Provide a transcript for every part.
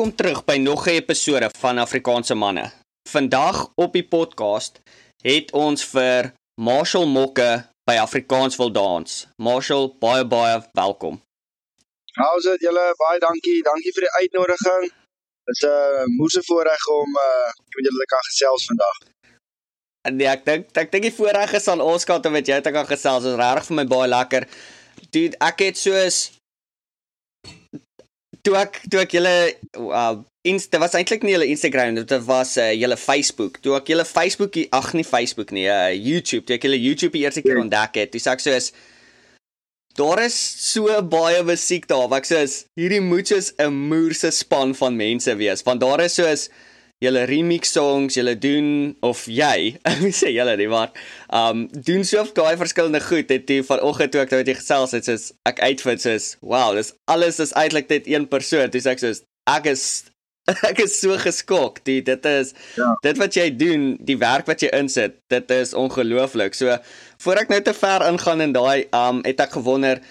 Welkom terug by nog 'n episode van Afrikaanse manne. Vandag op die podcast het ons vir Marshall Mokke by Afrikaans wil dans. Marshall, baie baie welkom. How's dit julle? Baie dankie. Dankie vir die uitnodiging. Dit is 'n uh, moeëse voorreg om uh met julle te kan gesels vandag. Nee, ek dink ek dink die voorreg is aan ons kant om met jou te kan gesels. Dit is regtig vir my baie lekker. Dude, ek het soos toe ek toe ek julle uh Insta was eintlik nie julle Instagram dit was uh, julle Facebook toe ek julle Facebook ag nie Facebook nie uh, YouTube toe ek julle YouTube die eerste keer ja. ontdek het dis ek so is daar is so baie musiek daar wat ek sê hierdie moet soos 'n moerse span van mense wees want daar is soos julle remix songs, julle doen of jy, ek moet sê julle nie, maar um doen so baie verskillende goed. Het jy vanoggend toe ek met jy gesels het, soos ek uitvind soos, wow, dis alles is eintlik net een persoon. Dis ek soos ek is ek is so geskok. Die dit is ja. dit wat jy doen, die werk wat jy insit, dit is ongelooflik. So voor ek nou te ver ingaan in daai um het ek gewonder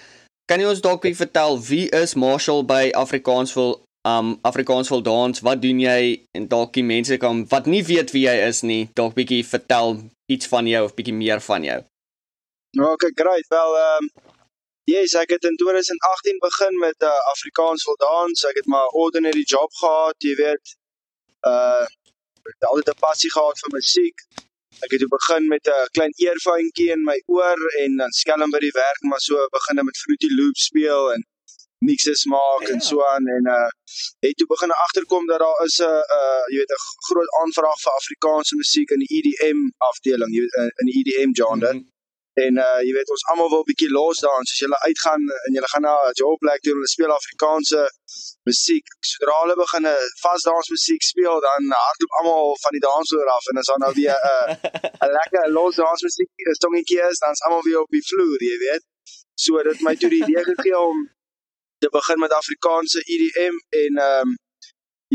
Kan jy ons dalk vertel wie is Marshall by Afrikaansville um Afrikaans wil dans, wat doen jy en dalk die mense kan wat nie weet wie jy is nie, dalk bietjie vertel iets van jou of bietjie meer van jou. Okay, great. Wel um yes, ek het in 2018 begin met uh, Afrikaans wil dans. Ek het maar ordinary job gehad, jy weet. Uh ek het altyd 'n passie gehad vir musiek. Ek het begin met 'n klein earphoneetjie in my oor en dan skelm by die werk maar so begin met Fruity Loops speel en mixes maak ja. en so aan en uh het toe begin agterkom dat daar is 'n uh, jy weet 'n groot aanvraag vir Afrikaanse musiek in die EDM afdeling jy weet in die EDM genre. Mm -hmm. En uh jy weet ons almal wil 'n bietjie los dans as jy uitgaan en jy gaan na 'n jobplek toe en hulle speel Afrikaanse musiek. Sodra hulle begin 'n vasdans musiek speel dan hardloop almal van die dansvloer af en as dan nou weer 'n uh, 'n lekker los dans musiek songetjie is dan is almal weer op die vloer, jy weet. So dit my toe die idee gegee om te begin met Afrikaanse EDM en ehm um,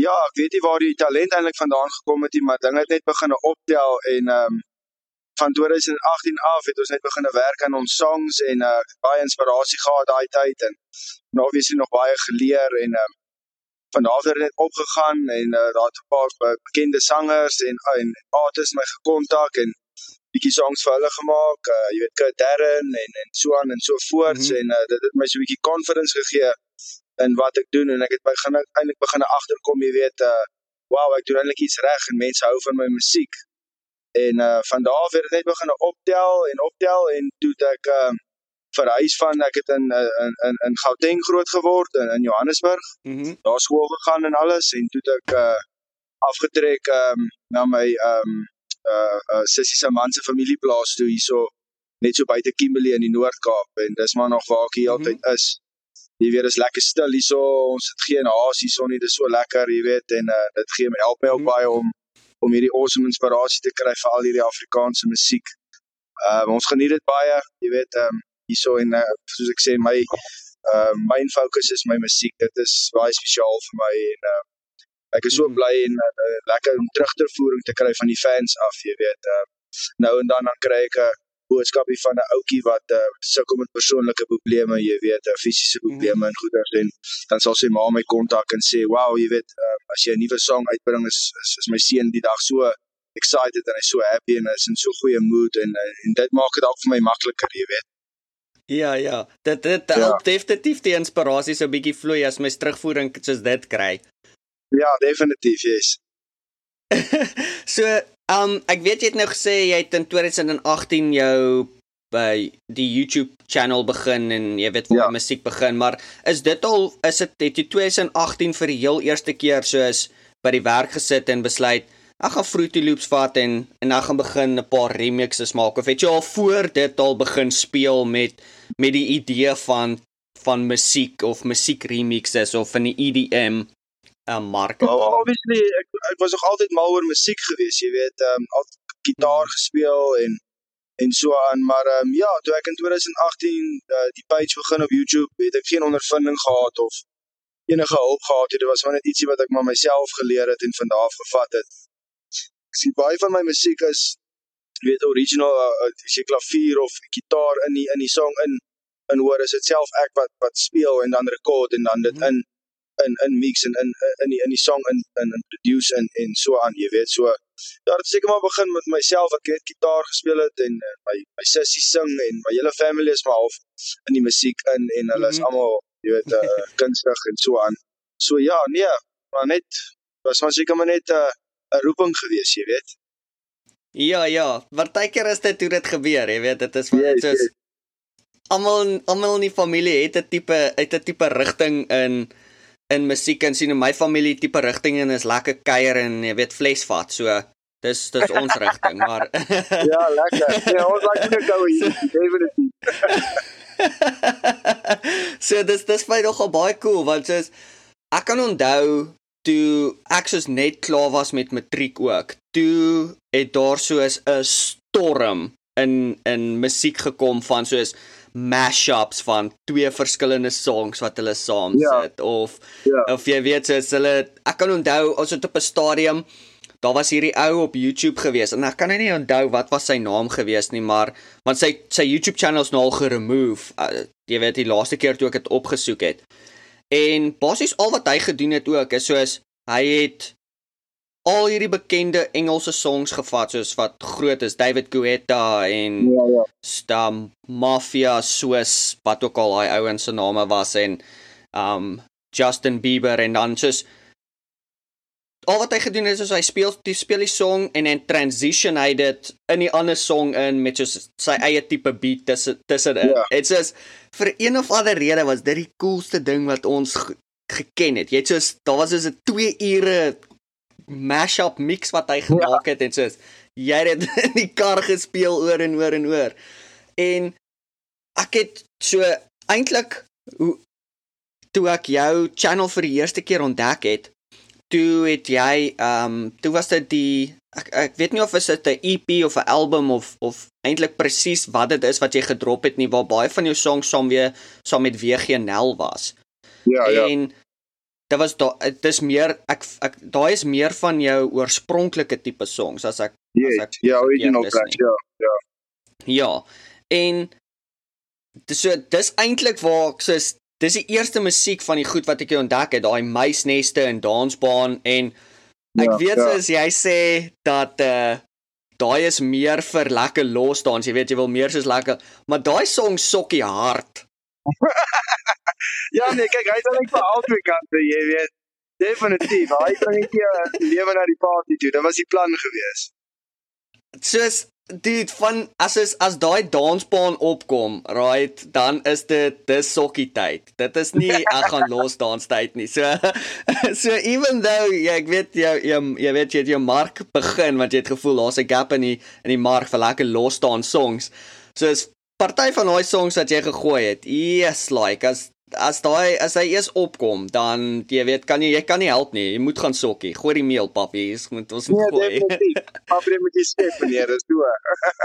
ja, ek weet nie waar die talent eintlik vandaan gekom het nie, maar dinge het net begin optel en ehm um, van 2018 af het ons net begin werk aan ons songs en uh baie inspirasie gehad daai tyd en nou weet jy nog baie geleer en ehm um, van daar het dit opgegaan en uh, daar het 'n paar bekende sangers en en artists my gekontak en bietjie songs vir hulle gemaak, uh, jy weet Kurt Darren en en so aan en so voorts mm -hmm. en uh, dit het my so 'n bietjie confidence gegee in wat ek doen en ek het begin eintlik begin agterkom, jy weet, uh wow, ek doen eintlik iets reg en mense hou van my musiek. En uh van daar af het dit net begin optel en optel en toe ek uh verhuis van ek het in in in in Gauteng groot geword in in Johannesburg. Mm daar skool gegaan en alles en toe ek uh afgetrek um na my um uh, uh Sissie se man se familieplaas toe hierso net so buite Kimberley in die Noord-Kaap en dis maar nog waar ek hier mm -hmm. altyd is. Jy weet is lekker stil hierso. Ons het geen haas hierso nie. Dis so lekker, jy weet en uh, dit gee my help my ook mm -hmm. baie om om hierdie awesome inspirasie te kry vir al hierdie Afrikaanse musiek. Ehm uh, ons geniet dit baie, jy weet, ehm um, hierso en uh, soos ek sê my uh main focus is my musiek. Dit is baie spesiaal vir my en uh ek is so mhm. bly en uh, lekker om terugtervoering te kry van die fans af, jy weet. Uh, nou en dan dan kry ek 'n boodskapie van 'n ouetjie wat uh, sukkel met persoonlike probleme, jy weet, uh, fisiese probleme mm. en goeders en dan sal sy ma my kontak en sê, "Wow, jy weet, uh, as jy 'n nuwe song uitbring is, is is my seun die dag so excited en hy's so happy en hy's in so goeie mood en uh, en dit maak dit ook vir my makliker, jy weet." Ja ja, dit dit ja. help definitief die inspirasie so bietjie vloei as my terugvoering soos dit kry. Ja, definitief, yes. so, um ek weet jy het nou gesê jy het in 2018 jou by die YouTube channel begin en jy weet waar ja. musiek begin, maar is dit al is dit het jy 2018 vir die heel eerste keer soos by die werk gesit en besluit ek gaan Fruity Loops vat en en ek gaan begin 'n paar remixes maak of het jy al voor dit al begin speel met met die idee van van musiek of musiek remixes of van die EDM 'n uh, mark. Well, obviously ek ek was nog altyd mal oor musiek gewees, jy weet, ehm um, al gitaar gespeel en en so aan, maar ehm um, ja, toe ek in 2018 uh, die page begin op YouTube, het ek geen ondervinding gehad of enige hulp gehad het. Dit was maar net ietsie wat ek maar myself geleer het en van daar af gevat het. Ek sien baie van my musiek is jy weet original uh, as jy klavier of gitaar in die in die song in in hoor is dit self ek wat wat speel en dan rekord en dan dit mhm. in in in mix en in in die in die song in in, in produce en en so aan, jy weet, so ja, dit seker maar begin met myself, ek het gitaar gespeel het en, en my my sussie sing en my hele family is maar half in die musiek in en hulle is mm -hmm. almal, jy weet, uh, kunstig en so aan. So ja, nee, maar net was maar seker maar net 'n uh, 'n roeping gewees, jy weet. Ja, ja, partykeer is dit hoe dit gebeur, jy weet, dit is van dit soos almal almal in die familie het 'n tipe uit 'n tipe rigting in in musiek en sien in my familie tipe rigting en is lekker kuier en jy weet flesvat. So dis dis ons rigting, maar Ja, lekker. Ja, ons like to go hier. Definitely. so dis dis baie nogal baie cool want soos ek kan onthou toe ek soos net klaar was met matriek ook. Toe het daar soos 'n storm in in musiek gekom van soos mashups van twee verskillende songs wat hulle saam sit ja. of ja. of jy weet soos hulle ek kan onthou ons het op 'n stadium daar was hierdie ou op YouTube gewees en ek kan nie onthou wat was sy naam gewees nie maar want sy sy YouTube channels nou al geremove uh, jy weet die laaste keer toe ek dit opgesoek het en basies al wat hy gedoen het ook is soos hy het al hierdie bekende Engelse songs gevat soos wat groot is David Guetta en ja ja Stam Mafia soos wat ook al daai ouens se name was en um Justin Bieber en dan soos al wat hy gedoen het is hy speel die speel die song en dan transition hy dit in die ander song in met soos sy eie tipe beat tussen tussen. Ja. Dit is vir een of ander rede was dit die coolste ding wat ons geken het. Jy het soos daar was soos 'n 2 ure mashup mix wat hy gemaak ja. het en soos jy het in die kar gespeel oor en oor en oor. En ek het so eintlik hoe toe ek jou channel vir die eerste keer ontdek het, toe het jy ehm um, toe was dit die ek ek weet nie of is dit 'n EP of 'n album of of eintlik presies wat dit is wat jy gedrop het nie waar baie van jou songs saam weer saam met WG Nel was. Ja, ja. En dit was dit is meer ek ek daai is meer van jou oorspronklike tipe songs as ek yes, as ek ja original tracks ja ja ja en dis so dis eintlik waar ek soos dis die eerste musiek van die goed wat ek ontdek het daai muisneste en dansbaan en ek ja, weet ja. soos jy sê dat uh daai is meer vir lekker los dans jy weet jy wil meer soos lekker maar daai song sokkie hard ja nee, kyk, hy het net vir albei kante, jy weet. Definitief, hy bring net hier lewe na die party toe. Dit was die plan gewees. Soos dit van as is as daai dansbaan opkom, right, dan is dit dis sokkie tyd. Dit is nie ek gaan los dans tyd nie. So so even though ja, ek weet jy jy, jy weet jy het jou mark begin want jy het gevoel daar's 'n gap in die in die mark vir lekker los dans songs. So is party van daai songs wat jy gegooi het. Yes, like as as daai as hy eers opkom, dan jy weet kan jy jy kan nie help nie. Jy moet gaan sokkie. Gooi die meel, papi. Ons moet ons moet gooi. Papi moet jy skep meneer, dis toe.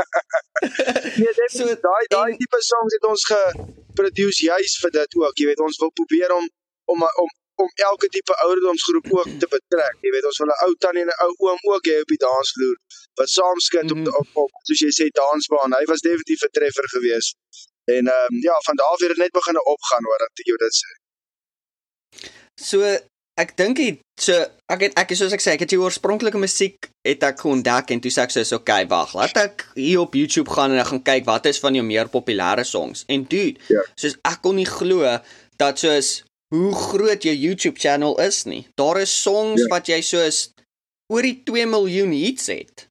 nee, dit so daai daai tipe songs het ons geproduce juis vir dit ook. Jy weet ons wil probeer om om om om elke tipe ouderdomsgroep ook te betrek. Jy weet ons wil 'n ou tannie en 'n ou oom ook hê op die dansvloer wat saam skit mm op, op op soos jy sê dansbaan. Hy was definitief 'n treffer geweest. En ehm um, ja, van daar af het dit net begin opgaan hoor dat jy dit sê. So ek dink dit so ek het ek soos ek sê ek het die oorspronklike musiek het ek ontdek en toe sê ek soos okay wag laat ek hier op YouTube gaan en ek gaan kyk wat is van jou meer populêre songs en dude ja. soos ek kon nie glo dat soos hoe groot jou YouTube channel is nie. Daar is songs ja. wat jy soos oor die 2 miljoen hits het.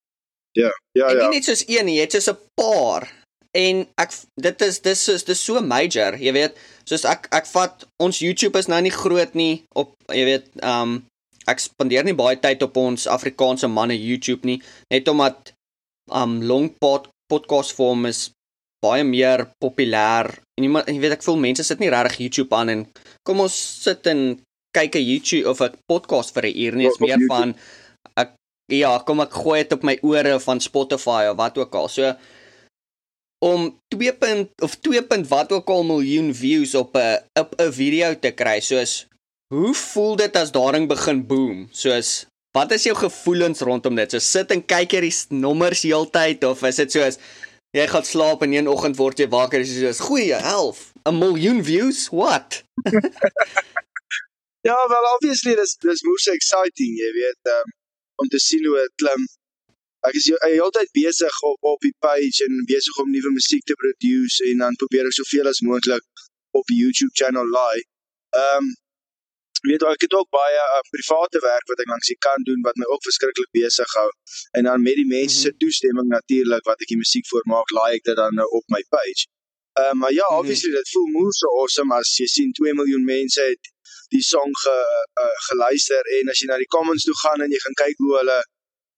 Ja, ja, ja. En nie net soos een nie, jy het soos 'n paar. En ek dit is dis is dis so major, jy weet, soos ek ek vat ons YouTube is nou nie groot nie op jy weet, um ek spandeer nie baie tyd op ons Afrikaanse manne YouTube nie, net omdat um long pod, podcast form is baie meer populêr. En jy, jy weet ek voel mense sit nie regtig YouTube aan en kom ons sit en kyk 'n YouTube of 'n podcast vir 'n uur nie, is meer van ek ja, kom ek gooi dit op my ore van Spotify of wat ook al. So om 2 punt of 2 punt wat ook al miljoen views op 'n op 'n video te kry, soos hoe voel dit as daarin begin boom? Soos wat is jou gevoelens rondom dit? So sit en kyk hierdie nommers heeltyd of is dit soos Jy gaan slaap en een oggend word jy wakker en jy sê, "Goeie, 11, 'n miljoen views? What?" Ja, wel obviously dis dis moeë exciting, jy weet, um, om te sien hoe dit klim. Ek is heeltyd besig op op die page en besig om nuwe musiek te produce en dan probeer ek soveel as moontlik op die YouTube channel laai. Ehm um, weet ek het ook baie uh, private werk wat ek langs die kant doen wat my ook verskriklik besig hou. En dan met die mense se mm -hmm. toestemming natuurlik wat ek die musiek vir maak, laai ek dit dan nou op my page. Ehm uh, maar ja, mhm. obviously mm -hmm. dit voel moe so awesome as jy sien 2 miljoen mense het die song ge, uh, geluister en as jy na die comments toe gaan en jy gaan kyk hoe hulle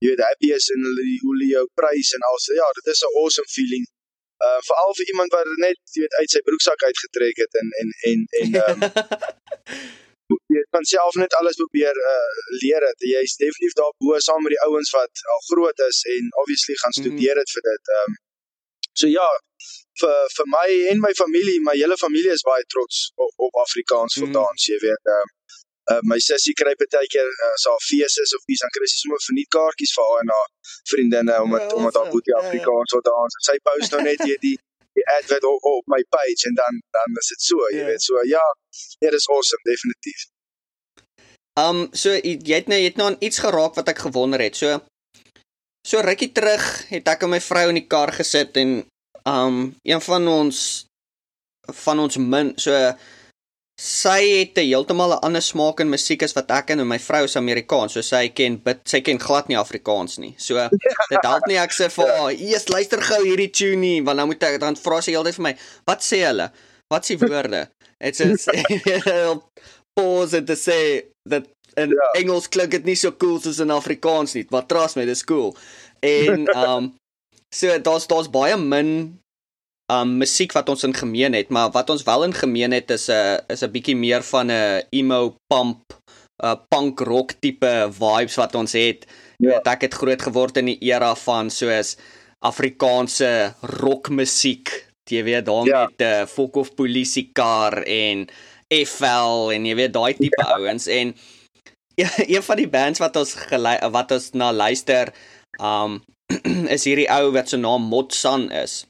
jy weet happy is en hulle die hoe hulle jou prys en al so ja, dit is 'n awesome feeling. Uh veral vir iemand wat net jy weet uit sy broeksak uitgetrek het en en en en ehm um, jy kan self net alles probeer uh leer dit. Jy's definitief daar bo saam met die ouens wat al groot is en obviously gaan mhm. studeer dit vir dit. Ehm um, so ja, vir vir my en my familie, my hele familie is baie trots op, op Afrikaans vir mm. dans, jy weet. Ehm um, uh, my sussie kry baie keer as uh, haar fees is of iets dan kry sy sommer vernietkaartjies vir haar en haar vriendinne omdat ja, omdat haar boetie Afrikaans wil dans. Sy post nou net hierdie die ad wat op, op my page en dan dan is dit so, jy yeah. weet. So ja, dit is awesome definitief. Um so jy het nou jy het nou aan iets geraak wat ek gewonder het. So so rukkie terug het ek en my vrou in die kar gesit en um een van ons van ons min so sy het 'n heeltemal 'n ander smaak in musiek as wat ek en my vrou is Amerikaans. So sy ken bit sy ken glad nie Afrikaans nie. So dit help nie ek sê vir haar, "Eers luister gou hierdie tune nie," want dan moet ek dan vra sy heeltyd vir my, "Wat sê hulle? Wat s'e woorde?" Dit is pause en te sê dat in ja. Engels klink dit nie so cool soos in Afrikaans nie, maar trust me, dis cool. En um so daar's daar's baie min um musiek wat ons in gemeen het, maar wat ons wel in gemeen het is 'n uh, is 'n bietjie meer van 'n emo pump uh punk rock tipe vibes wat ons het. Ja. Weet, ek het groot geword in die era van soos Afrikaanse rockmusiek. Jy weet daar ja. met 'n uh, folk of polisie kar en FL en jy weet daai tipe ja. ouens en ja, een van die bands wat ons gelei, wat ons na luister um is hierdie ou wat se naam Motsan is.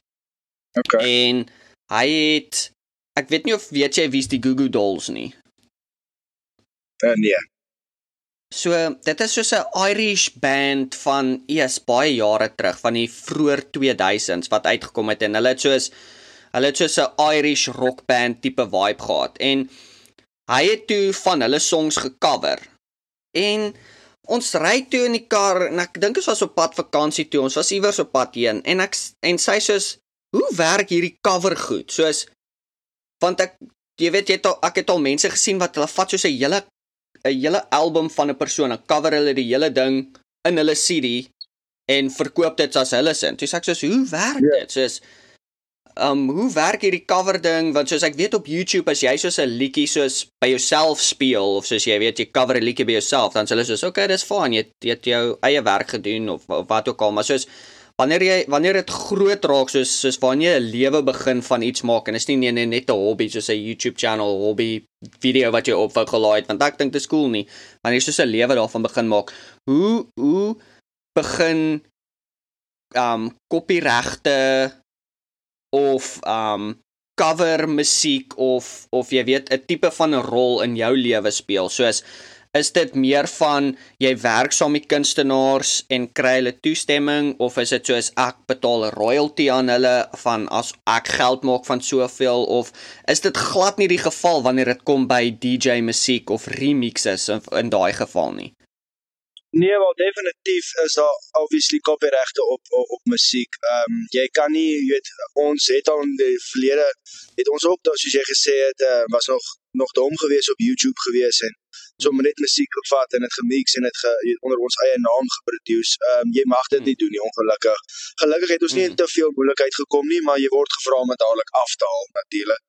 Okay. En hy het ek weet nie of weet jy wie's die Goo Goo Dolls nie. Uh, nee. So dit is soos 'n Irish band van eers baie jare terug van die vroeë 2000s wat uitgekom het en hulle het soos Hulle het so 'n Irish rock band tipe vibe gehad en hy het toe van hulle songs gecover. En ons ry toe in die kar en ek dink ons was op pad vakansie toe. Ons was iewers op pad heen en ek en sy sê hoe werk hierdie cover goed? Soos want ek jy weet jy het al ek het al mense gesien wat hulle vat soos 'n hele 'n hele album van 'n persoon en cover hulle die hele ding in hulle CD en verkoop dit as hulle sin. Toe sê ek soos hoe werk ja. dit? Soos um hoe werk hierdie cover ding? Want soos ek weet op YouTube as jy soos 'n liedjie soos by jouself speel of soos jy weet jy cover 'n liedjie by jouself dan sê hulle soos okay dis fine jy, jy het jou eie werk gedoen of, of wat ook al. Maar soos wanneer jy wanneer dit groot raak soos soos wanneer jy 'n lewe begin van iets maak en is nie net net 'n hobby soos 'n YouTube channel hobby video wat jy opvou gelaai het want ek dink dit is cool nie. Wanneer jy soos 'n lewe daarvan begin maak hoe hoe begin um kopieregte of um cover musiek of of jy weet 'n tipe van 'n rol in jou lewe speel. Soos is dit meer van jy werk saam met kunstenaars en kry hulle toestemming of is dit soos ek betaal 'n royalty aan hulle van as ek geld maak van soveel of is dit glad nie die geval wanneer dit kom by DJ musiek of remixes in, in daai geval nie? Nee, wel definitief is daar obviously copyregte op, op op musiek. Ehm um, jy kan nie, jy weet, ons het al in die verlede het ons ook daar soos jy gesê het, uh, was nog nog dom geweest op YouTube geweest en sommer net musiek gevat en dit gemix en dit ge, onder ons eie naam geproduce. Ehm um, jy mag dit nie doen nie ongelukkig. Gelukkig het ons nie in te veel moeilikheid gekom nie, maar jy word gevra om dit dadelik af te haal natuurlik.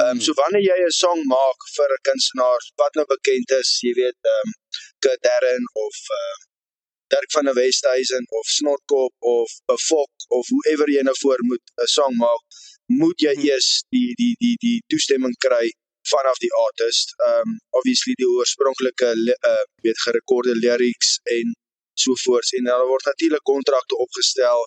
Ehm um, so wanneer jy 'n song maak vir 'n kunstenaar wat nou bekend is, jy weet ehm um, Darren of uh Dirk van der Westhuizen of Snotkop of Befok of whoever jy nou voor moet 'n song maak, moet jy hmm. eers die die die die toestemming kry vanaf die artist. Um obviously die oorspronklike uh weet gerekorde lyrics en sovoorts en daar word natuurlik kontrakte opgestel.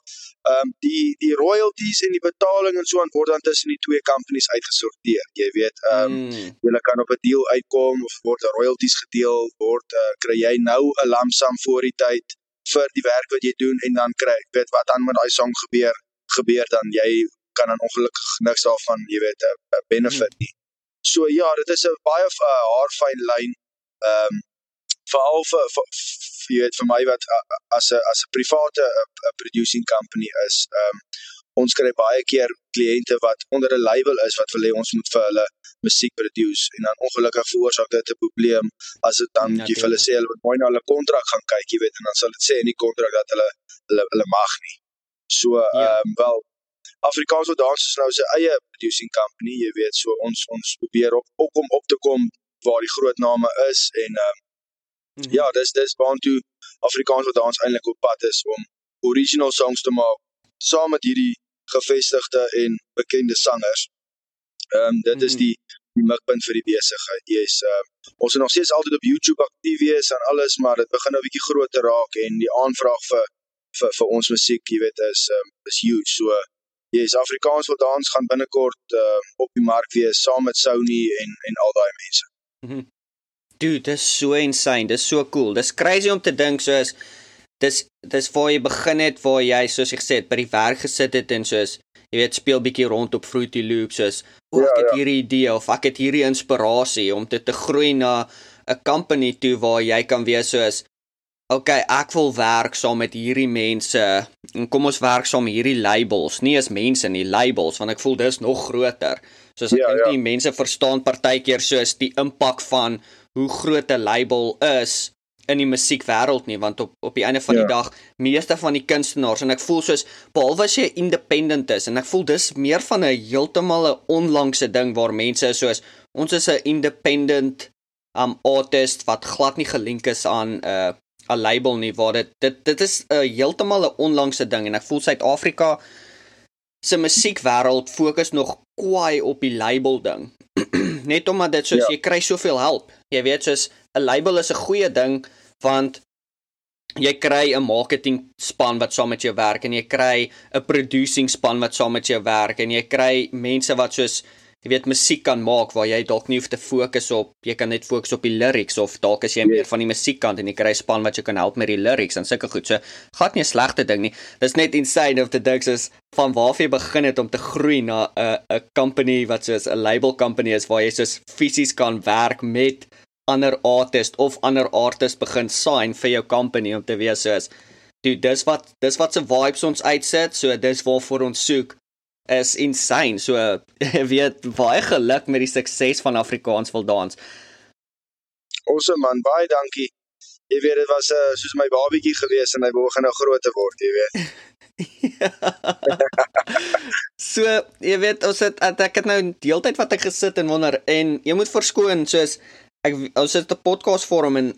Ehm um, die die royalties en die betaling en so aan word dan tussen die twee companies uitgesorteer. Jy weet, ehm um, mm. jy kan op 'n deal uitkom of word royalties gedeel, word uh, kry jy nou 'n lamsam voor die tyd vir die werk wat jy doen en dan kry weet wat dan met daai song gebeur gebeur dan jy kan dan ongelukkig niks daarvan jy weet 'n benefit nie. So ja, dit is 'n baie uh, haarfyn lyn. Ehm um, veral vir jy weet vir my wat as 'n as 'n private uh, producing company is, ehm um, ons kry baie keer kliënte wat onder 'n label is wat wil hê ons moet vir hulle musiek produce en dan ongelukkig veroorsaak dit 'n probleem as dit dan jy vir hulle sê hulle moet mooi na hulle kontrak gaan kyk, jy weet, en dan sal dit sê in die kontrak dat hulle hulle hulle mag nie. So ehm ja. um, wel Afrikaanse dans is nou sy eie producing company, jy weet, so ons ons probeer op op om op te kom waar die groot name is en ehm um, mm -hmm. ja, dis dis waantoe Afrikaanse dans eintlik op pad is om original songs te maak saam met hierdie gevestigde en bekende sangers. Ehm um, dit mm -hmm. is mhm. die die mikpunt vir die besigheid. Jy's ehm uh, ons is nog steeds altyd op YouTube aktief wees en alles, maar dit begin nou 'n bietjie groter raak en die aanvraag vir vir vir ons musiek, jy weet, is um, is huge. So yes, Afrikaans wat dans gaan binnekort uh, op die mark wees saam met Sony en en al daai mense. Mhm. Dude, dis so insane. Dis so cool. Dis crazy om te dink soos dis dis waar jy begin het waar jy soos ek gesê het by die werk gesit het en soos jy weet speel bietjie rond op Fruity Loops soos o, ek ja, het ja. hierdie idee of ek het hierdie inspirasie om dit te groei na 'n company toe waar jy kan wees soos okay, ek wil werk saam met hierdie mense en kom ons werk saam hierdie labels, nie as mense nie, labels, want ek voel dis nog groter. Soos ek ja, dink ja. die mense verstaan partykeer soos die impak van hoe groot 'n label is in die musiekwêreld nie want op op die einde van ja. die dag meeste van die kunstenaars en ek voel soos behalwe as jy independent is en ek voel dis meer van 'n heeltemal 'n onlangse ding waar mense soos ons is 'n independent um artist wat glad nie gelink is aan 'n uh, 'n label nie waar dit dit dit is 'n uh, heeltemal 'n onlangse ding en ek voel Suid-Afrika se musiekwêreld fokus nog kwai op die label ding. Net omdat dit soos ja. jy kry soveel help. Jy weet soos 'n label is 'n goeie ding want jy kry 'n marketing span wat saam met jou werk en jy kry 'n producing span wat saam met jou werk en jy kry mense wat soos jy weet musiek kan maak waar jy dalk nie hoef te fokus op jy kan net fokus op die lyrics of dalk as jy meer van die musiekkant en jy kry span wat jy kan help met die lyrics en sulke goed. So gaan nie 'n slegte ding nie. Dis net insane of the ducks is van waar jy begin het om te groei na 'n 'n company wat soos 'n label company is waar jy soos fisies kan werk met ander artists of ander artists begin sign vir jou company om te wees soos Dude, dis wat dis wat se vibes ons uitsit. So dis waarvoor ons soek is insane. So weet baie geluk met die sukses van Afrikaans wil dans. Awesome man, baie dankie. Jy weet dit was uh, soos my babietjie gewees en hy begin nou groot word, jy weet. so, jy weet ons het ek het nou deeltyd wat ek gesit en wonder en jy moet verskoon soos ek ons het 'n podcast forum en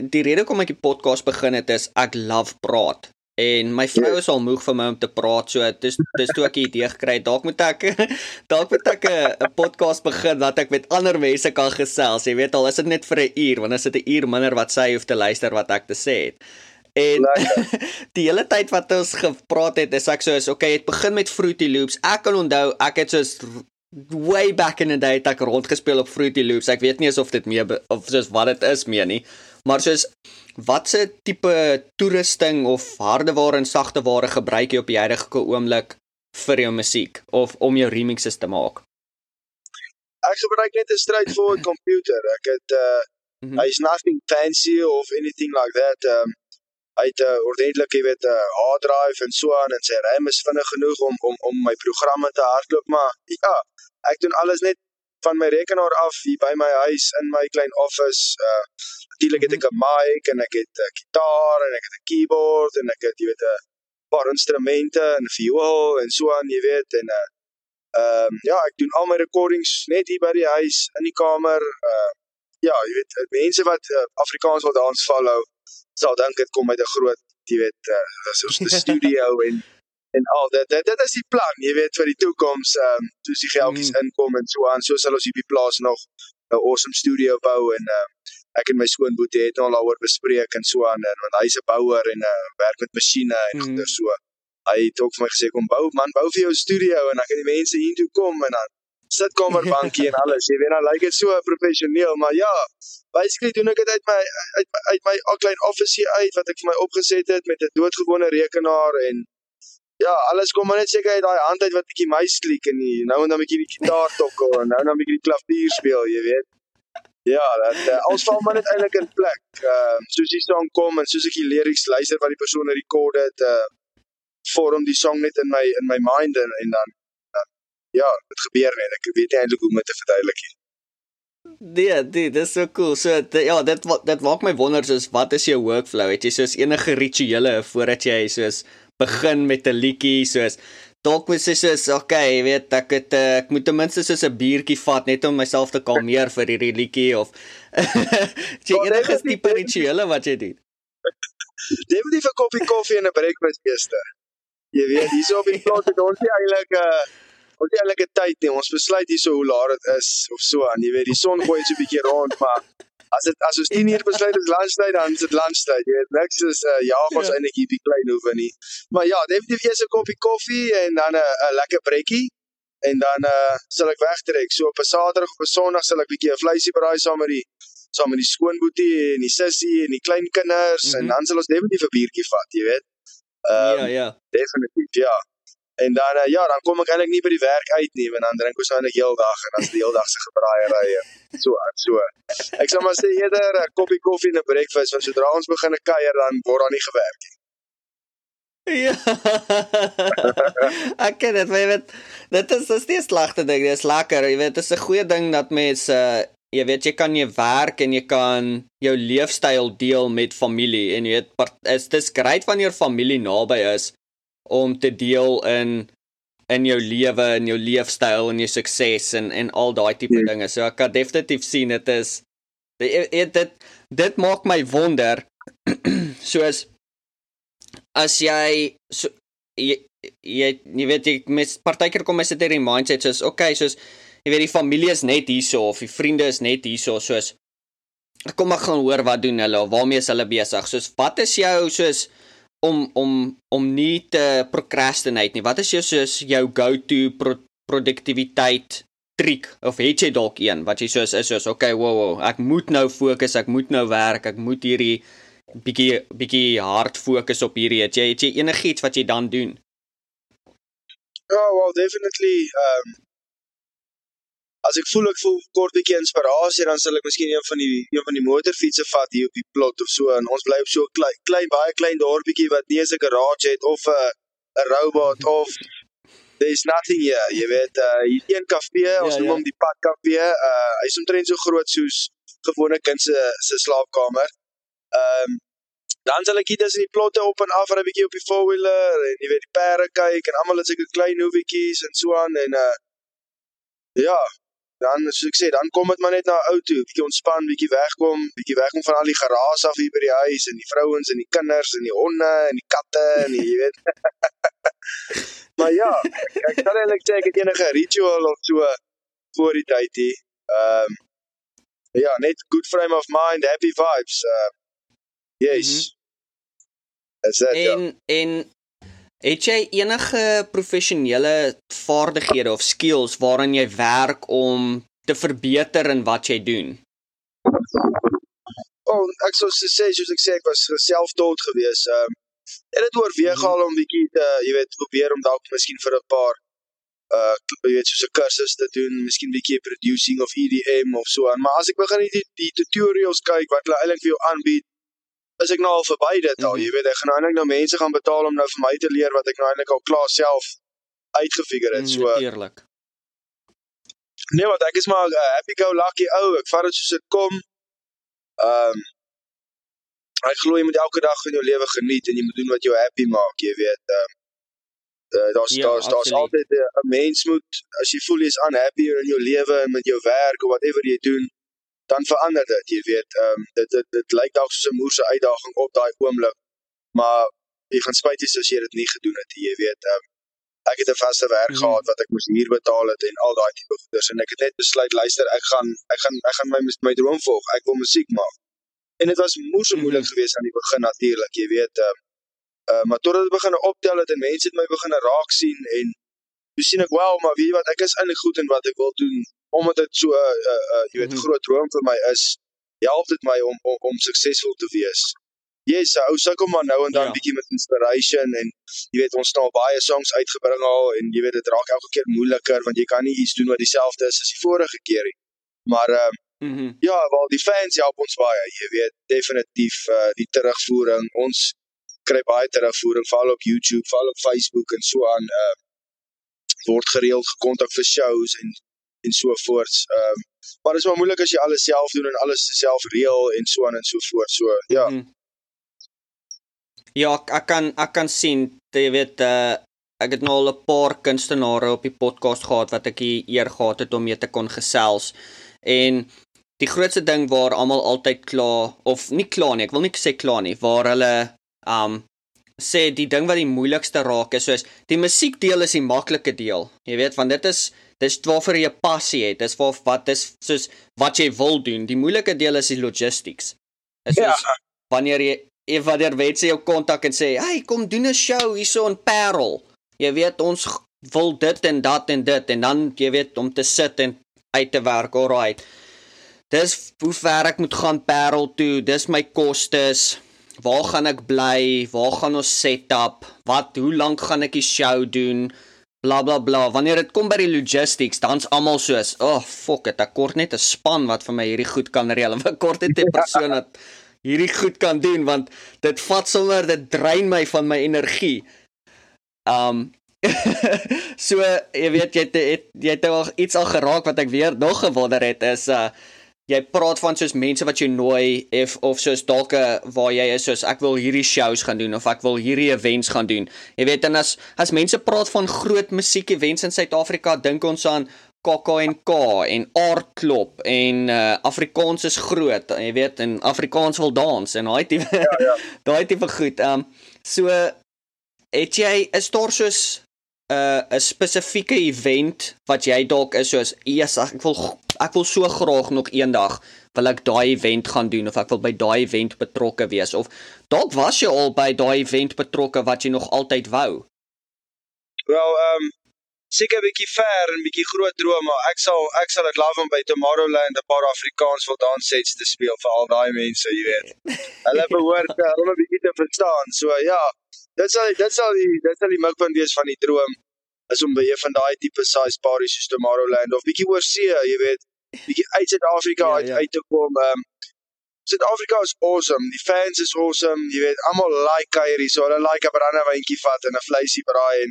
die rede hoekom ek die podcast begin het is ek love praat. En my vrou is al moeg vir my om te praat, so dis dis toe ek 'n idee gekry het. Dalk moet ek dalk moet ek 'n podcast begin wat ek met ander mense kan gesels. Jy weet al is dit net vir 'n uur, want as dit 'n uur minder wat sy hoef te luister wat ek te sê het. En die hele tyd wat ons gepraat het, is ek so is, okay, het begin met Fruity Loops. Ek kan onthou, ek het soos way back in the day het ek rondgespeel op Fruity Loops. Ek weet nie of dit meer of soos wat dit is meer nie. Maar soos watse tipe toerusting of hardeware en sagteware gebruik jy op die huidige oomblik vir jou musiek of om jou remixes te maak? Ek gebruik net 'n straightforward computer. Ek het uh mm -hmm. hy's nothing fancy of anything like that. Um hy het 'n uh, ordentlike, jy weet, 'n uh, hard drive en so aan en sy RAM is vinnig genoeg om om om my programme te hardloop, maar ja, ek doen alles net van my rekenaar af hier by my huis in my klein office. Uh natuurlik het ek 'n mic en ek het 'n gitaar en ek het 'n keyboard en ek het jy weet 'n paar instrumente en 'n viool en so aan, jy weet en uh ehm um, ja, ek doen al my recordings net hier by die huis in die kamer. Uh ja, jy weet mense wat uh, Afrikaans wil dans follow sal dink dit kom uit 'n groot, jy weet, uh dis ons studio en en al dit dit dit is die plan jy weet vir die toekoms ehm um, soos die geldjies mm. inkom en so aan so sal ons hierdie plaas nog 'n awesome studio bou en uh, ek en my skoonboetie het nou al daaroor bespreek en so aan en want hy's 'n bouer en uh, werk met masjiene en mm. goeie so. Hy het ook vir my gesê kom bou man, bou vir jou studio en dan kan die mense hier toe kom en dan sitkamerbankie en alles. Jy weet dan lyk dit so professioneel, maar ja, basically doen ek dit uit my uit, uit my klein office hier uit wat ek vir my opgeset het met 'n doodgewone rekenaar en ja, alles kom maar net seker uit daai hand uit wat bietjie my sklik en nie. Nou en dan 'n bietjie die gitaar tokkel en nou en dan 'n bietjie die klavier speel, jy weet. Ja, dat uh, alles val maar net eintlik in plek. Ehm uh, soos die song kom en soos ek die lyrics luister wat die persoon rekord het, uh vorm die song net in my in my mind en, en dan ja, dit gebeur net. Ek weet nie eintlik hoe om dit te verduidelik nie. Nee, dit is so cool. So die, ja, dit dit maak my wonder soos wat is jou workflow? Het jy soos enige rituele voordat jy soos begin met 'n liedjie soos dalk moet jy soos okay, jy weet ek het eh, ek moet ten minste soos 'n biertjie vat net om myself te kalmeer vir hierdie liedjie of jy enige tipe rituele wat jy doen. Definitief 'n koppie koffie en 'n breakfast eerste. Jy weet, hierso op die plot het ons eintlik 'n uh, ons het eintlik 'n tyd nie. Ons besluit hierso hoe laat dit is of so aan. Jy weet, die son gooi so 'n bietjie rond, maar as dit as ons 10 uur besluit is lunchtyd, dan is dit lunchtyd. Jy weet, niks is uh, ja, ons ja. eintlik hierdie klein hoewe nie. Maar ja, definitief eers 'n koppie koffie en dan 'n 'n lekker breekie en dan uh sal ek wegtrek. So op 'n Saterdag of 'n Sondag sal ek bietjie 'n vleisie braai saam met die saam met die skoonboetie en die sussie en die klein kinders mm -hmm. en mhm. dan sal ons definitief 'n biertjie vat, jy weet. Um, ja, ja. Definitief, ja. En dan uh, ja, dan kom ek eintlik nie by die werk uit nie, want dan drink ons nou net heeldag en dan is die heeldag se gebraaiery so so. Ek sê maar sê eerder 'n koppie koffie en 'n breakfast, want sodra ons begin kuier dan word daar nie gewerk nie. Ja. ek ken dit, jy weet, dit is dis nie slegte ding, dit is lekker, jy weet, dit is 'n goeie ding dat mense uh, jy weet jy kan jy werk en jy kan jou leefstyl deel met familie en jy weet is dis great wanneer familie naby is om te deel in in jou lewe en jou leefstyl en jou sukses en en al daai tipe ja. dinge. So ek kan definitief sien dit is dit dit dit maak my wonder soos as jy so jy jy, jy weet ek mes partykeer kom sit hier in mindset soos okay soos jy weet die familie is net hierso of die vriende is net hierso soos kom ek gaan hoor wat doen hulle of waarmee is hulle besig soos wat is jou soos om om om nie te procrastinate nie. Wat is jou soos jou go-to pro produktiwiteit triek of het jy dalk een wat jy soos is soos okay, wow, wow, ek moet nou fokus, ek moet nou werk, ek moet hierdie bietjie bietjie hard fokus op hierdie. Het jy het jy enigiets wat jy dan doen? Oh, well, definitely um as ek voel ek voel kort bietjie inspirasie dan sal ek miskien een van die een van die motorfietsse vat hier op die plot of so en ons bly op so 'n klein klein baie klein dorpie wat nie eens 'n garage het of 'n 'n robot of there's nothing here jy weet uh, hier een kafee ons ja, noem ja. hom die pad kafee uh, hy's omtrent so groot soos gewone kind se se slaapkamer ehm um, dan sal ek hier tussen die plotte op en af ry 'n bietjie op die four wheeler en jy weet die perde kyk en almal het seker klein hoewietjies en so aan en uh ja dan soos ek sê, dan kom dit maar net na ou toe, bietjie ontspan, bietjie wegkom, bietjie wegkom van al die geraas af hier by die huis en die vrouens en die kinders en die honde en die katte en die, jy weet. maar ja, ek kan eintlik sê ek het enige ritual of so voor die tyd hier. Ehm um, ja, net good frame of mind, happy vibes. Uh yes. Mm -hmm. Is dit en ja. en Het jy enige professionele vaardighede of skills waaraan jy werk om te verbeter in wat jy doen? Oh, ek sou sê soos ek sê ek was selfdood geweest. Ehm um, en dit oorweeg -hmm. al om bietjie te, jy weet, probeer om dalk miskien vir 'n paar uh jy weet soos 'n kursus te doen, miskien bietjie producing of EDM of so aan. Maar as ek begin die die tutorials kyk wat hulle eintlik vir jou aanbied, is ek nou al verby dit al, mm -hmm. jy weet, ek gaan nou eintlik nou mense gaan betaal om nou vir my te leer wat ek nou eintlik al klaar self uitgefigure het. So eerlik. Nee, wat ek is maar 'n uh, happy go lucky ou. Ek vat dit soos dit kom. Ehm um, ek glo jy moet elke dag van jou lewe geniet en jy moet doen wat jou happy maak, jy weet. Ehm um, uh, daar's ja, daar's daar's altyd 'n mens moet as jy voel jy's unhappy in jou lewe en met jou werk of whatever jy doen, dan verander dit, jy weet, ehm um, dit dit dit lyk dalk soos 'n moerse uitdaging op daai oomblik, maar jy gaan spyt hê as jy dit nie gedoen het, jy weet, ehm um, ek het 'n vaste werk mm -hmm. gehad wat ek moes huur betaal het en al daai tipe goeders en ek het net besluit, luister, ek gaan ek gaan ek gaan my my droom volg. Ek wil musiek maak. En dit was moes so moeilik geweest aan die begin natuurlik, jy weet. Uh, uh maar totdat dit begin optel het en mense het my begin raak sien en toe sien ek wel, maar weet jy wat, ek is eintlik goed in wat ek wil doen omdat dit so 'n uh, uh, jy weet mm -hmm. groot droom vir my is. Help dit my om om, om suksesvol te wees. Yes, ou sukkel maar nou en dan ja. bietjie met inspiration en jy weet ons het al baie songs uitgebring al en jy weet dit raak elke keer moeiliker want jy kan nie iets doen wat dieselfde is as die vorige keer nie. Maar ehm uh, mm -hmm. ja, wel die fans help ons baie, jy weet definitief uh, die terugvoering. Ons kry baie terugvoering veral op YouTube, veral op Facebook en so aan uh word gereeld gekontak vir shows en en so voorts. Ehm uh, maar dit is maar moeilik as jy alles self doen en alles self reël en so aan en so voort. So ja. Mm -hmm. Ja, ek, ek kan ek kan sien, jy weet uh ek het nou al 'n paar kunstenaars op die podcast gehad wat ek hier eer gehad het om mee te kon gesels. En die grootste ding waar almal altyd kla of nie kla nie, ek wil nie sê kla nie, waar hulle um sê die ding wat die moeilikste raak is soos die musiekdeel is die maklike deel. Jy weet, want dit is dis waarvoor jy passie het. Dis vir wat is soos wat jy wil doen. Die moeilike deel is die logistics. Is soos ja. wanneer jy Ef wanneer mense jou kontak en sê, "Hey, kom doen 'n show hierso in Parel." Jy weet ons wil dit en dat en dit en dan jy weet om te sit en uit te werk, alright. Dis hoe ver ek moet gaan Parel toe. Dis my kostes. Waar gaan ek bly? Waar gaan ons set up? Wat hoe lank gaan ek die show doen? Bla bla bla. Wanneer dit kom by die logistics, dan's almal soos, "Oh, fuck it, ek kort net 'n span wat vir my hierdie goed kan reël." Ek kort net 'n persoon wat hierdie goed kan doen want dit vat sommer dit drein my van my energie. Um so jy weet jy het, het jy het al iets al geraak wat ek weer nog gewonder het is uh jy praat van soos mense wat jy nooi of of soos dalk uh, waar jy is soos ek wil hierdie shows gaan doen of ek wil hierdie events gaan doen. Jy weet en as as mense praat van groot musiek events in Suid-Afrika dink ons aan KAK&K en aardklop en uh, Afrikaans is groot, jy weet, en Afrikaans wil dans en daai tipe ja, ja. daai tipe goed. Um, so het jy 'n store soos 'n uh, 'n spesifieke event wat jy dalk is soos eers ek wil ek wil so graag nog eendag wil ek daai event gaan doen of ek wil by daai event betrokke wees of dalk was jy al by daai event betrokke wat jy nog altyd wou. Wel, ehm um seker 'n bietjie ver en bietjie groot drome, maar ek sal ek sal dit love om by Tomorrowland 'n paar Afrikaans wil dans sets te speel vir al daai mense, jy weet. Hulle behoort uh, om 'n bietjie te verstaan. So ja, dit sal dit sal die dit sal die mikpunt wees van die droom is om by een van daai tipe size parties soos Tomorrowland of bietjie oor see, jy weet, bietjie uit Suid-Afrika ja, uit, ja. uit te kom. Um, Suid-Afrika is awesome. Die fans is awesome. Jy weet, almal like Kyrie, so hulle like 'n brandewyntjie vat en 'n vleisie braai en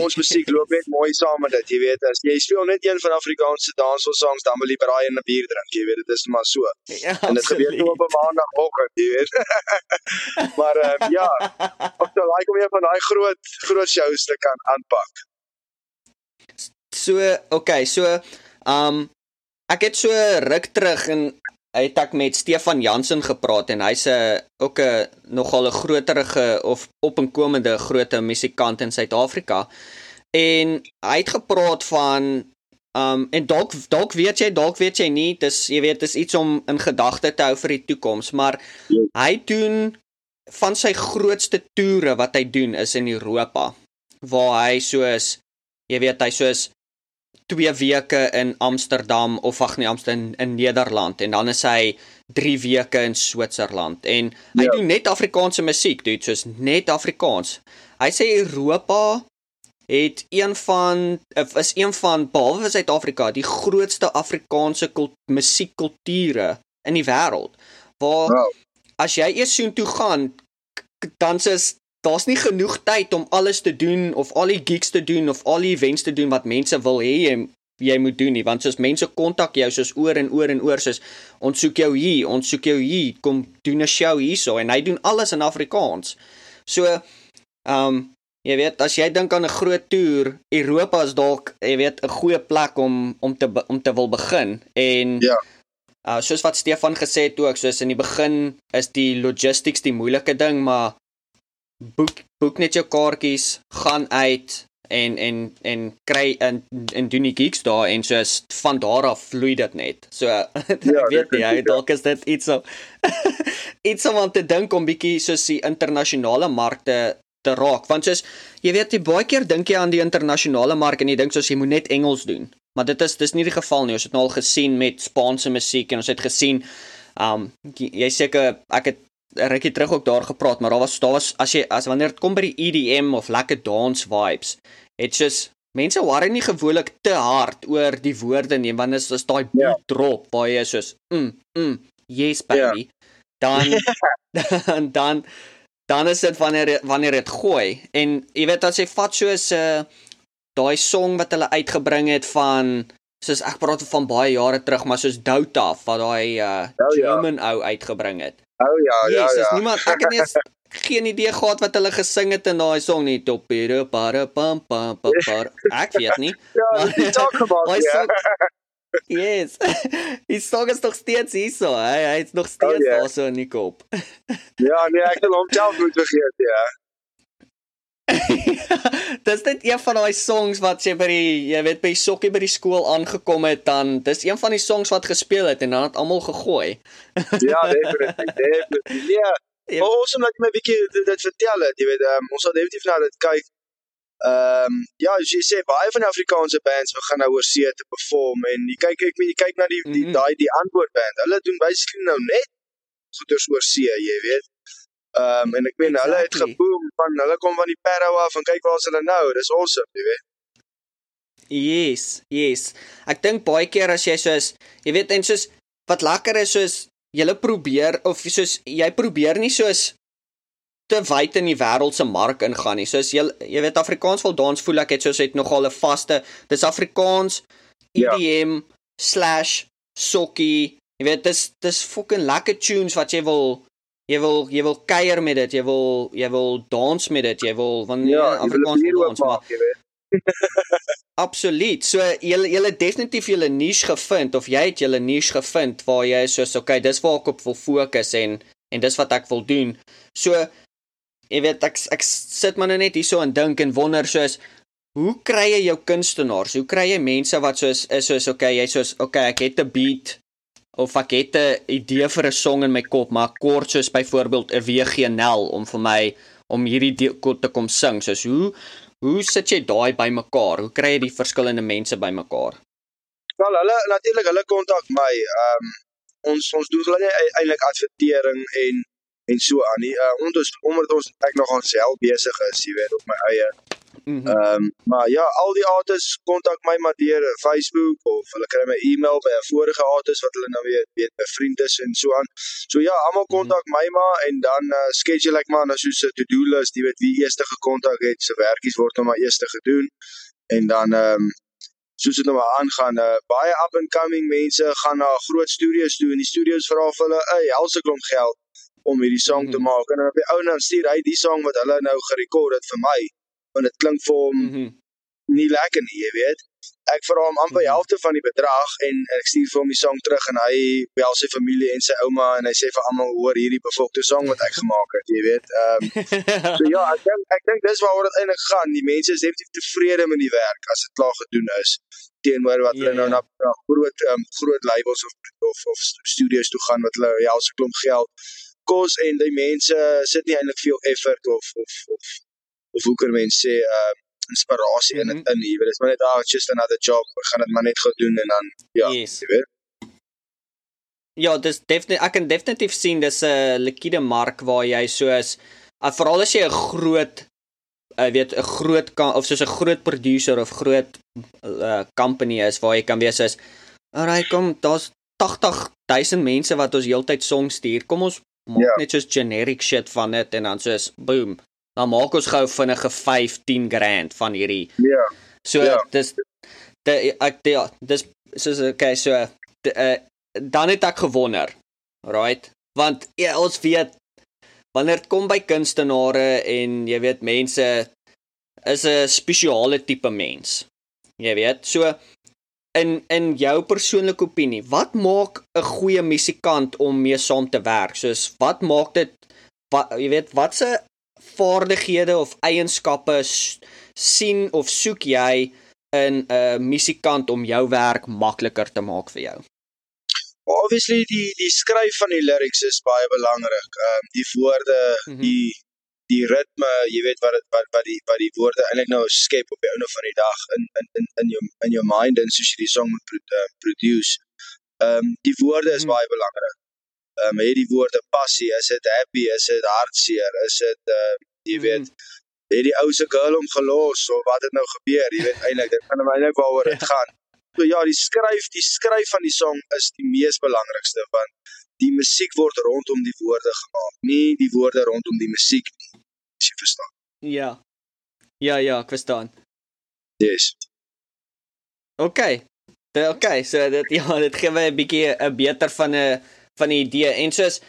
ons musiek loop net mooi saam met dit, jy weet, as jy speel net een van Afrikaanse dansel songs, dan wil jy braai en 'n bier drink, jy weet, dit is maar so. Ja, en dit gebeur toe op 'n maandagooggend, jy weet. maar uh, ja, of jy like om een van daai groot groot shows te kan aanpak. So, okay, so, um ek het so ruk terug en het ek met Stefan Jansen gepraat en hy's 'n ook 'n nogal 'n groterige of opkomende groot musikant in Suid-Afrika. En hy het gepraat van um en dalk dalk weet jy dalk weet jy nie dis jy weet dis iets om in gedagte te hou vir die toekoms maar hy doen van sy grootste toere wat hy doen is in Europa waar hy soos jy weet hy soos 2 weke in Amsterdam of ag nee Amsterdam in, in Nederland en dan is hy 3 weke in Switserland en hy ja. doen net Afrikaanse musiek, dit soos net Afrikaans. Hy sê Europa het een van is een van behalwe Suid-Afrika die grootste Afrikaanse musiekkulture in die wêreld. Waar wow. as jy eers soontoe gaan dan is daar's nie genoeg tyd om alles te doen of al die gigs te doen of al die events te doen wat mense wil hê jy jy moet doen nie. Want soos mense kontak jou soos oor en oor en oor soos ons soek jou hier ons soek jou hier kom doen 'n show hierso. En hy doen alles in Afrikaans. So ehm um, jy weet as jy dink aan 'n groot toer Europa is dalk jy weet 'n goeie plek om om te om te wil begin. En ja. Uh soos wat Stefan gesê het ook soos in die begin is die logistics die moeilike ding maar boek boek net jou kaartjies, gaan uit en en en kry in en doen die gigs daar en soos van daar af vloei dit net. So ja, weet nie, hy dalk is dit iets so iets om aan te dink om bietjie soos die internasionale markte te raak. Want soos jy weet jy baie keer dink jy aan die internasionale mark en jy dink soos jy moet net Engels doen. Maar dit is dis nie die geval nie. Ons het nou al gesien met Spaanse musiek en ons het gesien um jy seker ek het rukkie terug ook daar gepraat, maar daar was daar was as jy as wanneer dit kom by die EDM of lekker dance vibes, it's just mense worry nie gewoonlik te hard oor die woorde nie, want dit is daai beat yeah. Ja. drop waar jy soos mm mm yes baby. Yeah. Dan dan dan dan is dit wanneer wanneer dit gooi en jy weet as jy vat soos 'n uh, daai song wat hulle uitgebring het van soos ek praat van baie jare terug maar soos Douta wat daai uh, oh, German ja. ou uitgebring het. Oh ja, ja, ja. niemand ek het nie eens geen idee gehad wat hulle gesing het in daai song nie. Topere para pam pam pam par. Ek weet nie. ja, jy talk about it. Yes. Die song is nog steeds hier so. Hy hy's nog steeds oh, yeah. daar so in die kop. ja, nee, ek het hom self nooit vergeet, ja. dis dit een van daai songs wat jy by die jy weet by sokkie by die skool aangekom het dan dis een van die songs wat gespeel het en dan het almal gegooi. ja, definitief, definitief. Ja. Ja. Maar ons moet net 'n bietjie dit, dit vertel het, jy weet, um, ons sal definitief na dit kyk. Ehm um, ja, as jy sê baie van die Afrikaanse bands begin nou oor see te perform en jy kyk ek jy kyk na die die mhm. daai die antwoord band. Hulle doen basically nou net goeders oor see, jy weet. Ehm um, en ek meen exactly. hulle het geboom van hulle kom van die Parow af en kyk waar hulle nou. Dis awesome, jy weet. Yes, yes. Ek dink baie keer as jy soos jy weet en soos wat lekker is soos jy probeer of soos jy probeer nie soos te wyd in die wêreld se mark ingaan nie. Soos jy jy weet Afrikaans wil dans voel ek het soos het nogal 'n vaste dis Afrikaans EDM ja. /sokkie. Jy weet dis dis fucking lekker tunes wat jy wil jy wil jy wil kuier met dit, jy wil jy wil dans met dit, jy wil wanneer ja, Afrikaans dans maar Absoluut. So jy jy het definitief julle niche gevind of jy het julle niche gevind waar jy soos okay, dis waar ek op wil fokus en en dis wat ek wil doen. So jy weet ek ek sit maar net hierso en dink en wonder soos hoe kry jy jou kunstenaars? Hoe kry jy mense wat soos is soos okay, jy soos okay, ek het 'n beat of ek het 'n idee vir 'n song in my kop, maar kort soos byvoorbeeld 'n WGNL om vir my om hierdie te kom sing. Soos hoe hoe sit jy daai bymekaar? Hoe kry jy die verskillende mense bymekaar? Wel, hulle natuurlik hulle kontak my. Ehm um, ons ons doen hulle eintlik advertering en en so aan nie. Uh, ons omdat ons ek nog onsself besig is, jy weet, op my eie. Mhm. Ehm um, maar ja, al die artists kontak my maar deur Facebook of hulle kry my e-mail by 'n vorige artist wat hulle nou weet weet my vriende is en so aan. So ja, almal mhm. kontak my maar en dan uh, schedule ek maar nou so 'n to-do list, jy weet wie eerste gekontak het, se werkies word nou maar eerste gedoen en dan ehm um, soos dit nou maar aangaan, uh, baie up and coming mense gaan na groot studios toe en die studios vra vir hulle 'n helse klomp geld om hierdie song te mhm. maak en dan op die ou nou stuur hy die song wat hulle nou gerekord het vir my want dit klink vir hom mm -hmm. nie lekker nie, jy weet. Ek vra hom amper die mhm. helfte van die bedrag en ek stuur vir hom die song terug en hy bel sy familie en sy ouma en hy sê vir almal hoor hierdie bevolkte song wat ek gemaak het, jy weet. Ehm um, so ja, ek dink ek dink dis waaroor dit eintlik gaan. Die mense is definitief tevrede met die werk as dit klaar gedoen is teenoor wat hulle yeah, nou yeah. na, na groot um, groot labels of of of studios toe gaan wat hulle ja, se klomp geld kos en die mense sit nie eintlik veel effort of of of of hoe kan mense sê uh inspirasie mm -hmm. in mhm. in jy weet dis maar net ah just another job ek gaan dit maar net gou doen en dan ja yes. jy weet Ja, dis definitief ek kan definitief sien dis 'n liquide mark waar jy soos uh, veral as jy 'n groot jy uh, weet 'n groot of soos 'n groot producer of groot uh, company is waar jy kan wees soos alright kom daar's 80000 mense wat ons heeltyd songs stuur kom ons maak yeah. Ja. net soos generic shit van dit en dan soos boom dan maak ons gou vinnige 15 grand van hierdie. Ja. So ja. dis de, ek ja, dis soos okay, so de, uh, dan het ek gewonder. Right? Want ja, ons weet wanneer dit kom by kunstenaars en jy weet mense is 'n spesiale tipe mens. Jy weet, so in in jou persoonlike opinie, wat maak 'n goeie musikant om mee saam te werk? Soos wat maak dit wat jy weet, watse vaardighede of eienskappe sien of soek jy in 'n uh, musikant om jou werk makliker te maak vir jou? Obviously die die skryf van die lyrics is baie belangrik. Ehm um, die woorde, mm -hmm. die die ritme, jy weet wat dit wat wat die wat die woorde eintlik nou skep op die einde van die dag in in in in jou in jou mind en soos jy die song moet uh, produce. Ehm um, die woorde is mm. baie belangrik. Ehm um, het die woorde passie, is dit happy, is dit hartseer, is dit uh, jy mm. weet het die ou se girl hom gelos of wat het nou gebeur, jy weet eintlik dit gaan eintlik waaroor dit gaan. So ja, die skryf, die skryf van die song is die mees belangrikste want die musiek word rondom die woorde gemaak, nie die woorde rondom die musiek nie. As jy verstaan. Ja. Ja, ja, ek verstaan. Yes. OK. Dit OK, so dit ja, dit gee my 'n bietjie 'n beter van 'n van 'n idee. En soos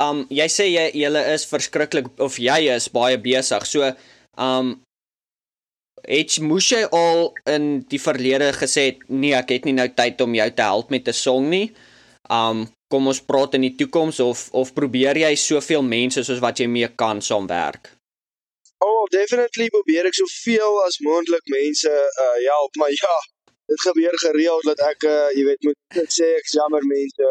um jy sê jy julle is verskriklik of jy is baie besig. So um het moes jy al in die verlede gesê nee, ek het nie nou tyd om jou te help met 'n song nie. Um kom ons praat in die toekoms of of probeer jy soveel mense soos wat jy mee kan saamwerk? Oh, definitely probeer ek soveel as moontlik mense uh help, maar ja, dit gebeur gereeld dat ek uh jy weet moet sê ek jammer mense.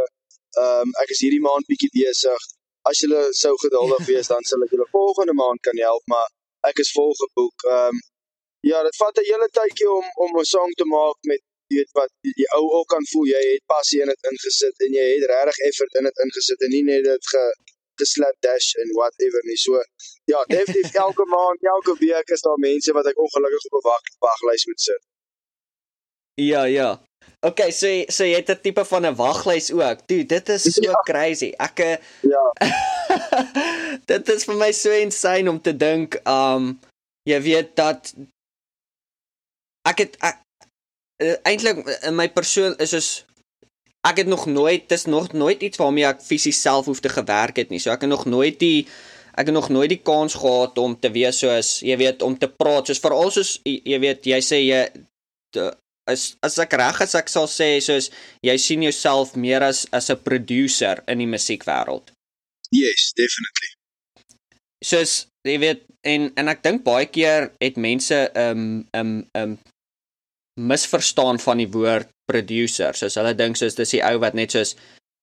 Um ek is hierdie maand bietjie besig. As julle sou geduldig wees dan sal ek julle volgende maand kan help, maar ek is vol geboek. Um ja, dit vat 'n hele tydjie om om 'n song te maak met jy weet wat die, ou ook kan voel jy het passie in dit ingesit en jy het regtig effort in dit ingesit en nie net dit ge geslat dash en whatever nie so ja definitief elke maand elke week is daar mense wat ek ongelukkig op 'n wag waglys moet sit ja ja OK so so jy het 'n tipe van 'n waglys ook dude dit is so ja. crazy ek eh, ja dit is vir my so insane om te dink um jy weet dat ek het ek, uh, eintlik in my persoon is is ek het nog nooit dis nog nooit iets waarmee ek fisies self hoef te gewerk het nie. So ek het nog nooit die ek het nog nooit die kans gehad om te wees soos jy weet om te praat soos veral soos jy weet jy sê jy as as ek reg is ek sal sê soos jy sien jouself meer as as 'n producer in die musiekwêreld. Yes, definitely. Soos jy weet en en ek dink baie keer het mense 'n um, 'n um, 'n um, misverstaan van die woord producer. Soos hulle dink soos dis die ou wat net soos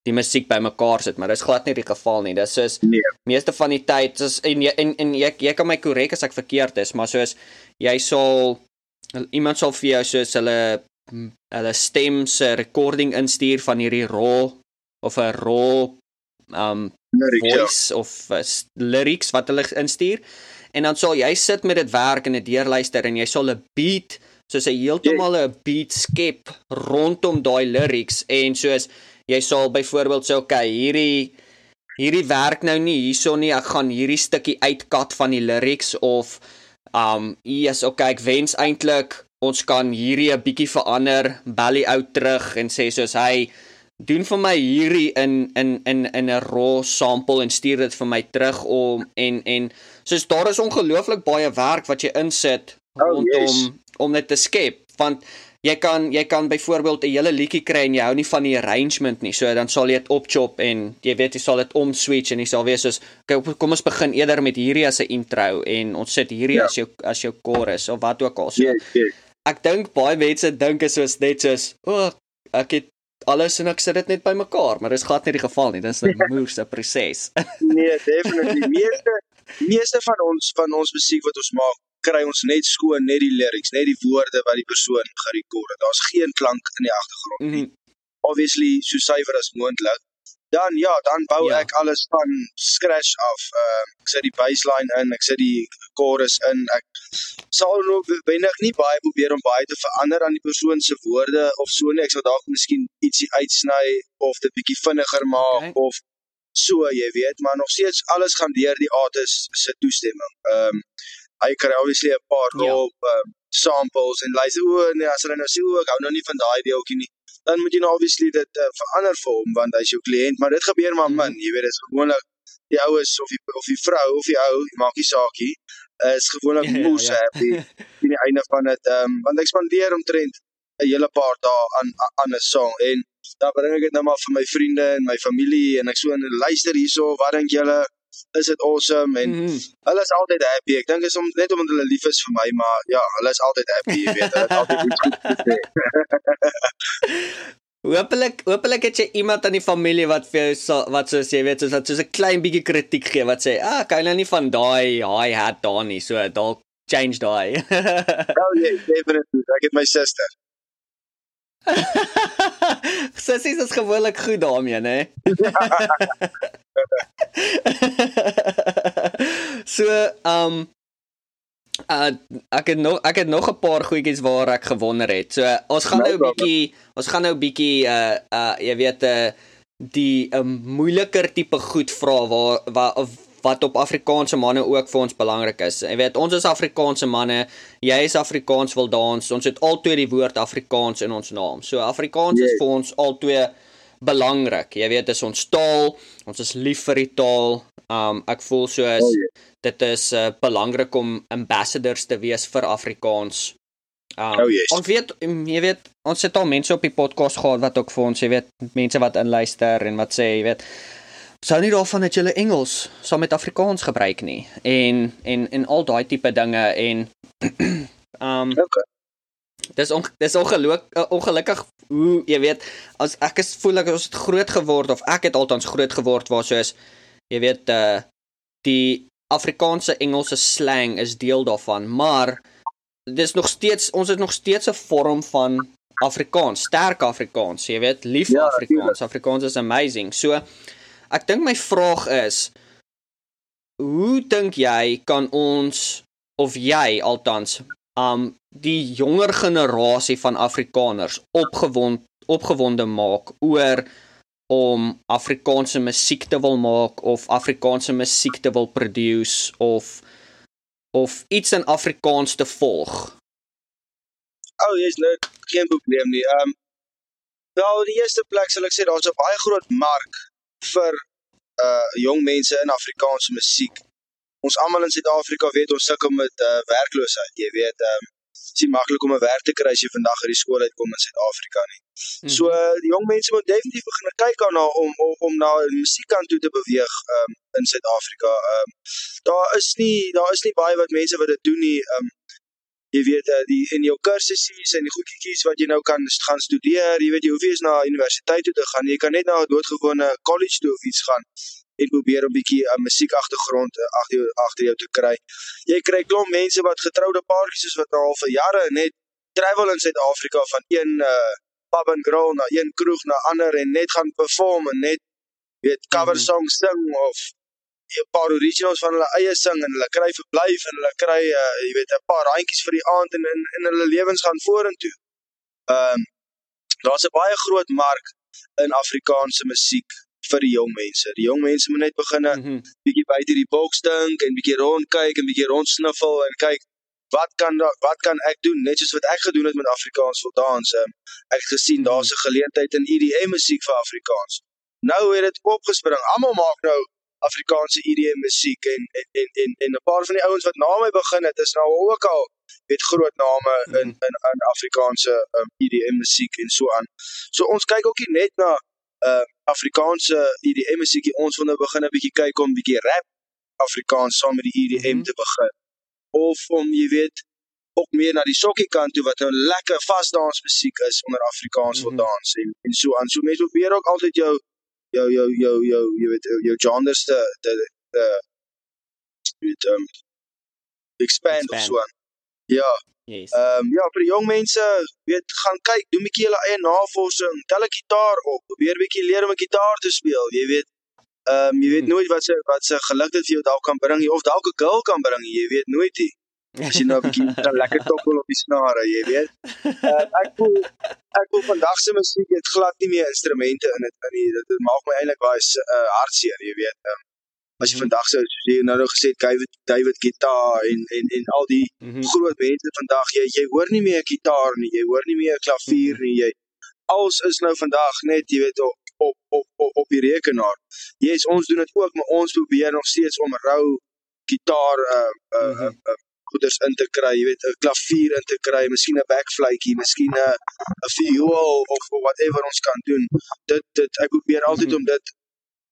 die musiek bymekaar sit, maar dis glad nie die geval nie. Dis soos nee. meeste van die tyd soos en en, en jy jy kan my korrek as ek verkeerd is, maar soos jy sal iemand sal vir jou soos hulle hulle stem se recording instuur van hierdie raw of 'n raw um lyrics, ja. voice ja. of uh, lyrics wat hulle instuur en dan sal jy sit met dit werk en dit deurluister en jy sal 'n beat soos hy heeltemal 'n beat skep rondom daai lyrics en soos jy sal byvoorbeeld sê okay hierdie hierdie werk nou nie hierso nie ek gaan hierdie stukkie uitkat van die lyrics of um yes okay ek wens eintlik ons kan hierdie 'n bietjie verander belly out terug en sê soos hy doen vir my hierdie in in in in 'n raw sample en stuur dit vir my terug om en en soos daar is ongelooflik baie werk wat jy insit oh, rondom yes. om dit te skep want jy kan jy kan byvoorbeeld 'n hele liedjie kry en jy hou nie van die arrangement nie. So dan sal jy dit opchop en jy weet jy sal dit omswitch en jy sal wees soos okay, kom ons begin eerder met hierdie as 'n intro en ons sit hierdie ja. as jou as jou chorus of wat ook al. So yes, yes. ek dink baie mense dink is soos net soos o oh, ek het alles en ek sit dit net bymekaar, maar dis glad nie die geval nie. Dis 'n moeëse proses. nee, definitief. Meeste meeste van ons van ons musiek wat ons maak kry ons net skoon net die lyrics, net die woorde wat die persoon gerekord het. Daar's geen klank in die agtergrond nie. Mm -hmm. Obviously so suiwer as moontlik. Dan ja, dan bou ja. ek alles van scratch af. Uh, ek sit die bassline in, ek sit die chorus in. Ek sal nou wenig nie baie probeer om baie te verander aan die persoon se woorde of so nie. Ek sal dalk miskien ietsie uitsny of dit bietjie vinniger maak okay. of so, jy weet, maar nog steeds alles gaan deur die artist se toestemming. Ehm um, hy kry obviously 'n paar ja. raw um, samples en luister o nee as hulle nou sê o ek hou nou nie van daai deeltjie nie dan moet jy nou obviously dit uh, verander vir hom want hy's jou kliënt maar dit gebeur maar min mm. jy weet dit is gewoonlik die oues of die of die vrou of die ou maak nie saakie is gewoonlik moes ja, ja. happy in die einde van dit um, want ek spandeer omtrent 'n hele paar dae aan aan 'n song en dan bring ek dit nou maar vir my vriende en my familie en ek so en luister hierso wat dink julle is dit awesome en mm -hmm. hulle is altyd happy. Ek dink is om net omdat hulle lief is vir my, maar ja, hulle is altyd happy, jy weet. Hulle is altyd goed gesê. Hoopelik, hoopelik het jy iemand in die familie wat vir jou so, wat soos jy weet, soos wat soos 'n klein bietjie kritiek gee wat sê, "Ah, kan jy nou nie van daai high hat daar nie, so dalk change daai." oh yeah, definitely. Ek het my suster. Sissies is gewoonlik goed daarmee, né? so, um uh ek het nog ek het nog 'n paar goedjies waar ek gewonder het. So, ons gaan nou 'n bietjie ons gaan nou 'n bietjie uh uh jy weet 'n uh, die 'n um, moeiliker tipe goed vra waar waar wat op Afrikaanse manne ook vir ons belangrik is. Jy weet, ons is Afrikaanse manne, jy is Afrikaans wil dans. Ons het altoe die woord Afrikaans in ons naam. So Afrikaans is vir ons altoe belangrik. Jy weet, dis ons taal. Ons is lief vir die taal. Um ek voel soos dit is uh, belangrik om ambassadors te wees vir Afrikaans. Um, oh yes. Ons weet jy weet ons het al mense op die podcast gehad wat ook vir ons jy weet mense wat inluister en wat sê jy weet sou nie daarvan dat jy Engels saam met Afrikaans gebruik nie en en en al daai tipe dinge en um okay. Dis on, dis ongeluk uh, ongelukkig hoe jy weet as ek is voel ek ons het groot geword of ek het altans groot geword waar soos jy weet uh die Afrikaanse Engelse slang is deel daarvan maar dis nog steeds ons het nog steeds 'n vorm van Afrikaans sterk Afrikaans jy weet lief ja, Afrikaans. Afrikaans is amazing. So Ek dink my vraag is hoe dink jy kan ons of jy altans um die jonger generasie van Afrikaners opgewond opgewonde maak oor om Afrikaanse musiek te wil maak of Afrikaanse musiek te wil produce of of iets in Afrikaans te volg. Oh, jy's nou geen probleem nie. Um wel, die eerste plek sal ek sê daar's 'n baie groot mark vir uh jong mense in Afrikaanse musiek. Ons almal in Suid-Afrika weet ons sukkel met uh werkloosheid. Jy weet, um is nie maklik om 'n werk te kry as jy vandag uit die skool uitkom in Suid-Afrika nie. Hmm. So uh, die jong mense moet definitief begin kyk aan na om om, om na musiekkant toe te beweeg um in Suid-Afrika. Um daar is nie daar is nie baie wat mense wat dit doen nie. Um jy weet uh, die in jou kursusse en die goedjies wat jy nou kan gaan studeer, jy weet jy hoef nie eens na universiteit toe te gaan nie. Jy kan net na 'n doodgewone college toe of iets gaan en probeer 'n bietjie 'n uh, musiekagtergrond uh, agter jou agter jou te kry. Jy kry klomp mense wat getroude paartjies is wat al vir jare net travel in Suid-Afrika van een uh, pub and grill na een kroeg na ander en net gaan perform en net weet cover mhm. songs sing of 'n paar originals van hulle eie sing en hulle kry verblyf en hulle kry uh, jy weet 'n paar randjies vir die aand en in in hulle lewens gaan vorentoe. Ehm um, daar's 'n baie groot mark in Afrikaanse musiek vir die jong mense. Die jong mense moet net begin 'n mm -hmm. bietjie buite die boks dink en bietjie rond kyk en bietjie rond sniffel en kyk wat kan wat kan ek doen net soos wat ek gedoen het met Afrikaans vir dans. Um, ek het gesien mhm. daar's 'n geleentheid in EDM musiek vir Afrikaans. Nou het dit opgespring. Almal maak nou Afrikaanse EDM musiek en en en en, en 'n paar van die ouens wat na my begin het is nou ook al weet groot name in in in Afrikaanse um, EDM musiek en so aan. So ons kyk ook nie net na uh Afrikaanse EDM musiekie ons wil nou begin 'n bietjie kyk om bietjie rap Afrikaans saam met die EDM mm -hmm. te begin. Of om jy weet ook meer na die sokkie kant toe wat nou lekker vasdans musiek is onder Afrikaans wil mm -hmm. dans en en so aan. So mense probeer ook altyd jou jou jou jou jou jy weet jou genres te te te weet um expand, expand. of so aan. Ja. Yes. Ehm um, ja, vir die jong mense, weet gaan kyk, doen 'n bietjie hulle eie navorsing, tel 'n gitaar op, probeer bietjie leer om 'n gitaar te speel, jy weet. Ehm um, jy weet hmm. nooit wat se wat se geluk dit vir jou dalk kan bring, of dalk 'n girl kan bring, jy weet nooit nie. As jy nou 'n bietjie dan lekker toppel op die snare, jy weet. Uh, ek voel ek voel vandag se musiek het glad nie meer instrumente in dit nie. Dit, dit maak my eintlik baie uh, hartseer, jy weet. Um, as jy mhm. vandag sou soos jy nou nou gesê het David David gitaar en en en al die mm -hmm. groot mense vandag jy jy hoor nie meer 'n gitaar nie, jy hoor nie meer 'n klavier mhm. nie, jy alles is nou vandag net jy weet op op op op, op die rekenaar. Jy yes, ons doen dit ook, maar ons probeer nog steeds om rou gitaar uh uh, mm -hmm. uh, uh goeders in te kry, jy weet, 'n klavier in te kry, miskien 'n backfluitjie, miskien 'n 'n viool of whatever ons kan doen. Dit dit ek probeer altyd mm -hmm. om dit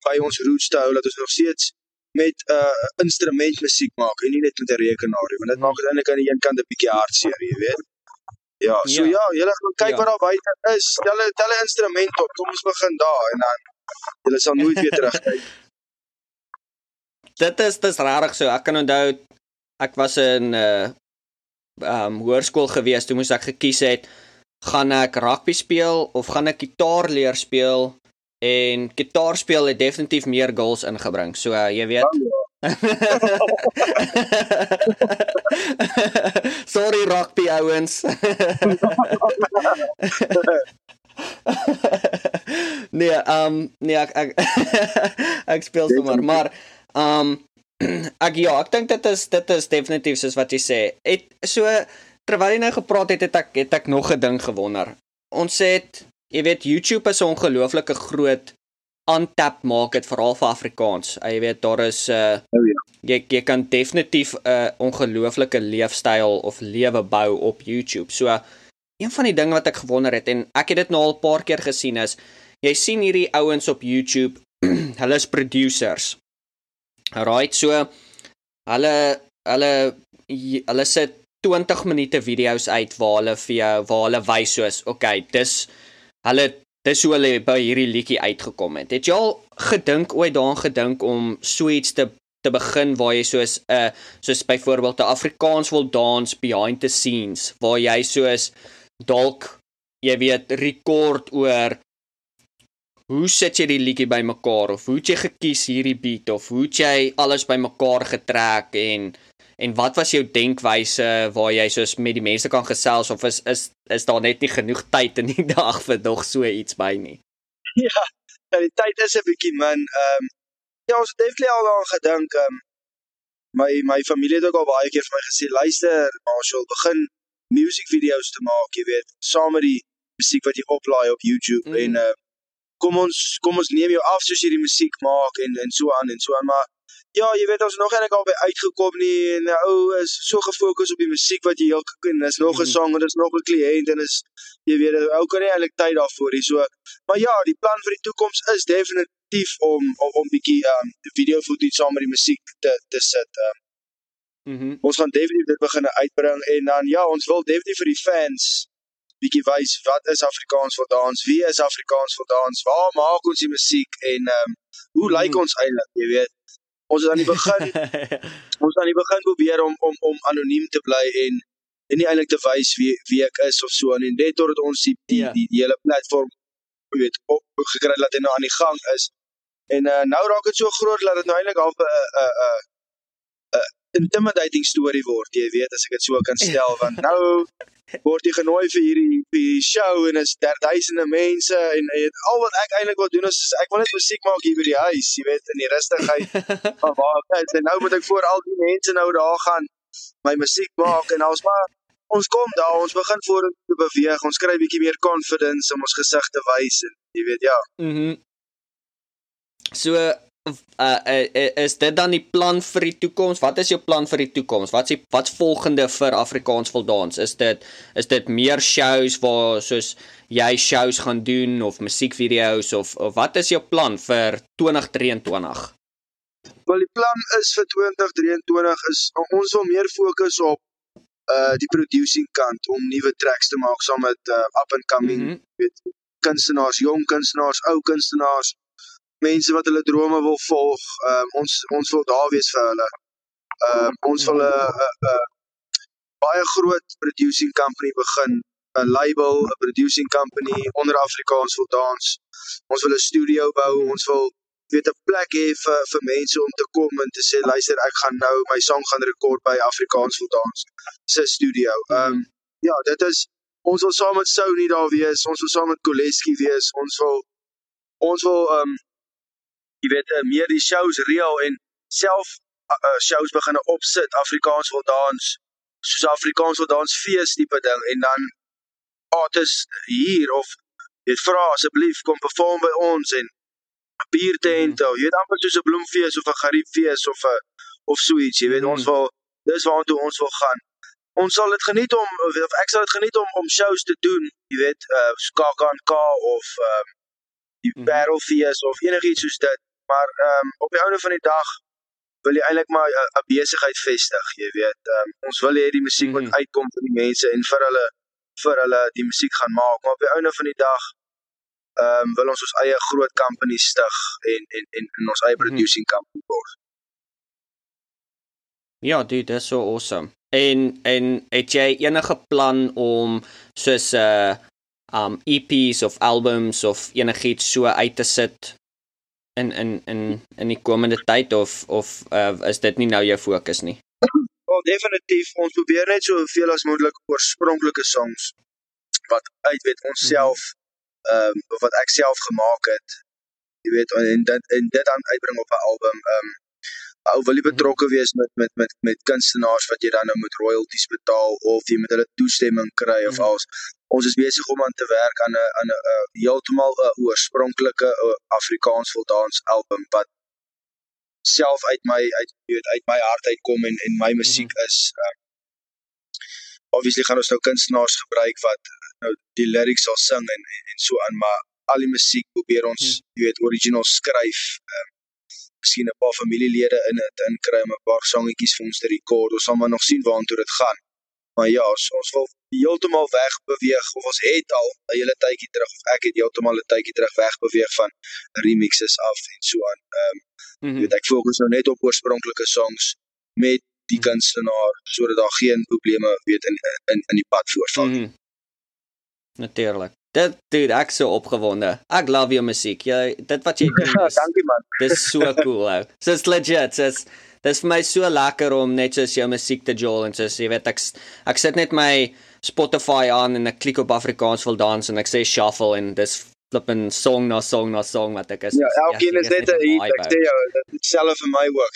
by ons roots te hou dat ons nog steeds met 'n uh, instrument musiek maak en nie net met 'n rekenaar nie, want dit maak dit eintlik aan die een kant 'n bietjie hartseer, jy weet. Ja, so ja, ja julle gaan kyk ja. wat daar buite is. Julle tel 'n instrument op. Kom ons begin daar en dan julle sal nooit weer terugkyk. dit is dis rarig so. Ek kan onthou ek was in 'n uh, um hoërskool gewees toe moes ek gekies het gaan ek rugby speel of gaan ek gitaar leer speel en gitaar speel het definitief meer goals ingebring. So uh, jy weet. Sorry rugby ouens. nee, um nee ek ek, ek speel sommer, maar um ek ja, ek dink dit is dit is definitief soos wat jy sê. Het so terwyl jy nou gepraat het, het ek het ek nog 'n ding gewonder. Ons het, jy weet, YouTube is 'n ongelooflike groot untap market veral vir Afrikaans. Jy weet daar is 'n uh, oh, ja. jy jy kan definitief 'n uh, ongelooflike leefstyl of lewe bou op YouTube. So een van die dinge wat ek gewonder het en ek het dit nou al 'n paar keer gesien is jy sien hierdie ouens op YouTube, hulle is producers. Right, so hulle hulle hulle sit 20 minute video's uit waar hulle vir jou waar hulle wys soos okay, dis hulle dis hoe hulle by hierdie liedjie uitgekom het. Het jy al gedink ooit daaraan gedink om so iets te te begin waar jy soos 'n uh, soos byvoorbeeld 'n Afrikaans wil dans behind the scenes waar jy soos dalk jy weet rekord oor hoe sit jy die liedjie bymekaar of hoe het jy gekies hierdie beat of hoe het jy alles bymekaar getrek en en wat was jou denkwyse waar jy soos met die mense kan gesels of is is is daar net nie genoeg tyd in die dag vir nog so iets by nie Ja, ja die tyd is 'n bietjie min ehm um, ja ons het definitely al daaraan gedink ehm um, my my familie het ook al baie keer vir my gesê luister Marshall begin music video's te maak jy weet saam met die musiek wat jy oplaai op YouTube mm. en uh, kom ons kom ons neem jou af soos jy die musiek maak en en so aan en so aan maar ja jy weet ons nog eintlik al by uitgekom nie en ou oh, is so gefokus op die musiek wat jy heel ken is nog 'n mm. song en is nog 'n kliënt en is jy weet ou kan nie eintlik tyd daarvoor hê so maar ja die plan vir die toekoms is definitief om om om bietjie um video footage saam met die musiek te te sit um Mhm. Mm ons gaan definitief dit begin uitbring en dan ja, ons wil definitief vir die fans bietjie wys wat is Afrikaans vir dans? Wie is Afrikaans vir dans? Waar maak ons die musiek en ehm um, hoe lyk mm. ons eintlik, jy weet? Ons het aan die begin ons aan die begin probeer om om om anoniem te bly en en nie eintlik te wys wie wie ek is of so en net totdat ons die die, yeah. Ja. die, die hele platform weet op gekry dat dit nou aan die gang is. En uh, nou raak dit so groot dat dit nou eintlik al 'n 'n 'n intimidating storie word, jy weet as ek dit so kan stel want nou word jy genooi vir hierdie vir hierdie show en is daar duisende mense en, en al wat ek eintlik wil doen is ek wil net musiek maak hier by die huis, jy weet in die rustigheid van waar ek is en nou moet ek voor al die mense nou daar gaan my musiek maak en ons maar ons kom daar, ons begin vorentoe beweeg, ons kry bietjie meer confidence om ons gesig te wys en jy weet ja. Mhm. Mm so uh, uh is dit dan die plan vir die toekoms? Wat is jou plan vir die toekoms? Wat's die wat's volgende vir Afrikaans wil dans? Is dit is dit meer shows waar soos jy shows gaan doen of musiekvideo's of of wat is jou plan vir 2023? Wel die plan is vir 2023 is ons wil meer fokus op uh die producing kant om nuwe tracks te maak saam met uh, up and coming mm -hmm. weet kunstenaars, jong kunstenaars, ou kunstenaars mense wat hulle drome wil volg. Ehm um, ons ons wil daar wees vir hulle. Ehm um, ons wil 'n 'n baie groot producing company begin, 'n label, 'n producing company onder Afrikaans wil dans. Ons wil 'n studio bou. Ons wil weet 'n plek hê vir vir mense om te kom en te sê luister, ek gaan nou my song gaan rekord by Afrikaans wil dans se studio. Ehm um, ja, dit is ons wil saam met Sony daar wees. Ons wil saam met Koleski wees. Ons wil ons wil ehm um, jy weet uh, meer die shows reël en self uh, uh, shows begine opsit Afrikaans wil dans soos Afrikaans wil dans fees tipe ding en dan artists hier of jy vra asseblief kom perform by ons en biertent mm. of jy weet amper soos 'n bloemfees of 'n gariepfees of 'n of so iets jy weet mm. ons wil dis waartoe ons wil gaan ons sal dit geniet om of ek sal dit geniet om om shows te doen jy weet uh, KAK of um, die mm. Battlefees of enigiets soos dit Maar ehm um, op die ouene van die dag wil jy eintlik maar 'n besigheid vestig, jy weet. Um, ons wil hê die musiek moet Mhm. uitkom vir die mense en vir hulle vir hulle die musiek gaan maak, maar op die einde van die dag ehm um, wil ons ons eie groot company stig en en en, en ons eie Mhm. producing company word. Ja, dude, dit is so awesome. En en het jy enige plan om soos 'n uh, um EP's of albums of enigiets so uit te sit in in in in die komende tyd of of uh, is dit nie nou jou fokus nie? Wel definitief ons probeer net soveel as moontlik oorspronklike songs wat uit weet ons self ehm um, wat ek self gemaak het. Jy weet en dit en dit dan uitbring op 'n album. Ehm um, ou wil jy betrokke wees met met met met kunstenaars wat jy dan nou moet royalties betaal of jy moet hulle toestemming kry of Mhm. als ons is besig om aan te werk aan 'n aan 'n heeltemal 'n oorspronklike Afrikaans voldans album wat self uit my uit weet uit my hart uitkom en en my musiek -hmm. is um, obviously gaan ons nou kunstenaars gebruik wat nou die lyrics sal sing en en, en so aan maar al die musiek probeer ons mm. jy weet original skryf um, miskien 'n paar familielede in dit inkry om 'n paar songetjies vir ons te rekord ons sal maar nog sien waartoe dit gaan maar ja ons, wil heeltemal weg beweeg of ons het al 'n hele tydjie terug of ek het heeltemal 'n tydjie terug weg beweeg van remixes af en so aan ehm um, Mm -hmm. weet ek fokus nou net op oorspronklike songs met die Mhm. kunstenaar sodat daar geen probleme weet in in in die pad voorval. Mm -hmm. Natuurlik. Dit dude, ek so opgewonde. Ek love jou musiek. Jy dit wat jy doen. Ja, dankie man. Dis so cool ou. It's legit. Dis dis vir my so lekker om net soos jou musiek te jol en soos jy weet ek ek sit net my Spotify aan en ek klik op Afrikaans wil dans en ek sê shuffle en dis flippin song na song na song wat ek is. Ja, elkeen is net 'n hit. Ek sê jou, dit is self vir my ook.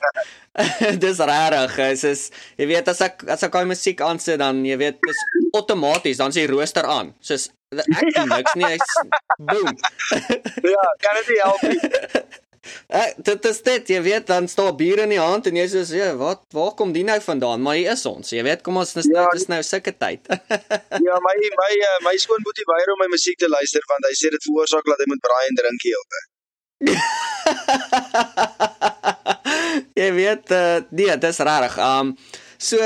dis rarig. Dit is jy weet as ek as ek daai musiek aansit dan jy weet dis outomaties dan sê rooster aan. Soos ek doen niks nie. Ek boom. ja, kan dit help nie. Ek dit is dit, jy weet, dan staan bier in die hand en jy sê, "Ja, wat waar kom die nou vandaan?" Maar hier is ons. Jy weet, kom ons dis ja, dis nou sulke tyd. ja, my my uh, my skoonboetie weier om my musiek te luister want hy sê dit veroorsaak dat hy moet braai en drink heeltyd. jy weet, uh, nee, dis regtig. Um so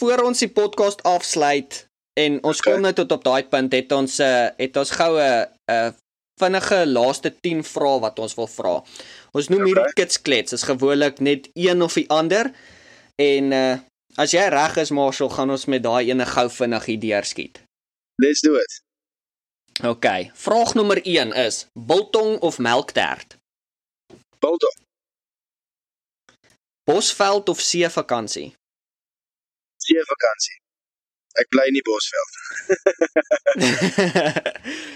voor ons die podcast afsluit en ons okay. kom nou tot op daai punt het ons uh, het ons goue 'n uh, vinnige laaste 10 vrae wat ons wil vra. Ons noem hierdie kits klets. Is gewoonlik net een of die ander. En uh as jy reg is Marshall, gaan ons met daai ene gou vinnig hier deurskiet. Let's do it. OK. Vraag nommer 1 is: biltong of melktert? Biltong. Bosveld of see vakansie? See vakansie. Ek bly in die Bosveld.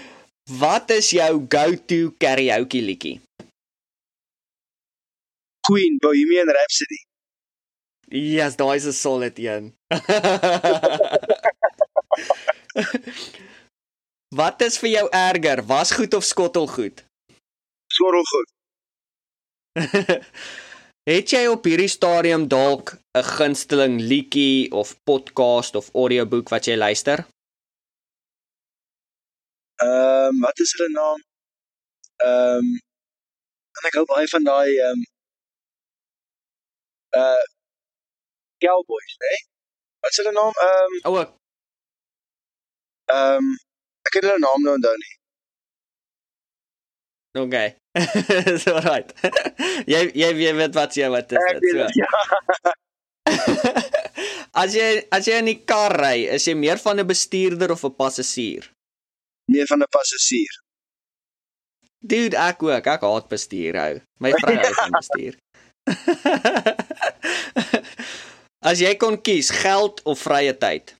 Wat is jou go-to karaoke liedjie? Queen Bohemian Rhapsody. Yes, daai is 'n solid een. Wat is vir jou erger, wasgoed of skottelgoed? Skottelgoed. Het jy op hierdie stadium dalk 'n gunsteling liedjie of podcast of audioboek wat jy luister? Ehm um, wat is hulle naam? Ehm um, en ek hou baie van daai ehm um, uh Cowboys, hè? Nee? Wat is hulle naam? Ehm um, O. Ehm um, ek het hulle naam nou onthou nie. Okay. so right. jy jy weet wat jy wat is dit so. Ja. as jy as jy in die kar ry, is jy meer van 'n bestuurder of 'n passasier? Meer van 'n passasier. Dude, ek ook. Ek haat bestuur hou. My vrou hou van bestuur. as jy kon kies, geld of vrye tyd?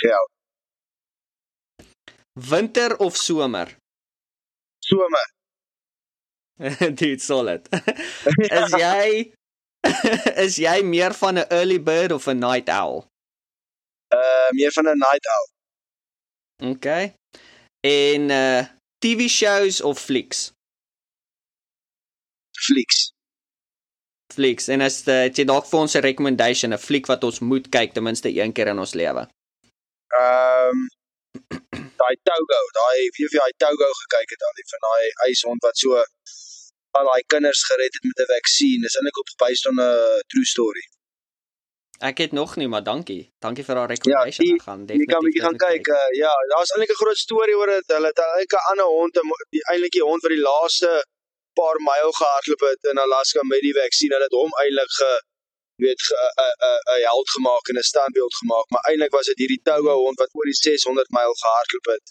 Geld. Winter of somer? Somer. Dude, solid. is jy is jy meer van 'n early bird of 'n night owl? Uh meer van 'n night owl. Okay. En uh TV shows of flieks? Flieks. Flieks. En as uh, jy dalk vir ons 'n recommendation, 'n fliek wat ons moet kyk ten minste een keer in ons lewe. Ehm um, daai Togo, daai wie of jy daai Togo gekyk het al, die van daai eishond wat so al daai kinders gered het met 'n vaksin. Dis eintlik op based on 'n true story. Ek het nog nie, maar dankie. Dankie vir haar recommendation. Ja, ek gaan definitief. Jy kan bietjie gaan kyk. Uh, ja, daar's eintlik 'n groot storie oor dit. Hulle het eintlik 'n ander hond, die eintlik die hond wat die laaste paar myl gehardloop het in Alaska met die vaksin. Hulle het hom eintlik ge weet 'n held gemaak en 'n standbeeld gemaak, maar eintlik was dit hierdie Togo hond wat oor die 600 myl gehardloop het.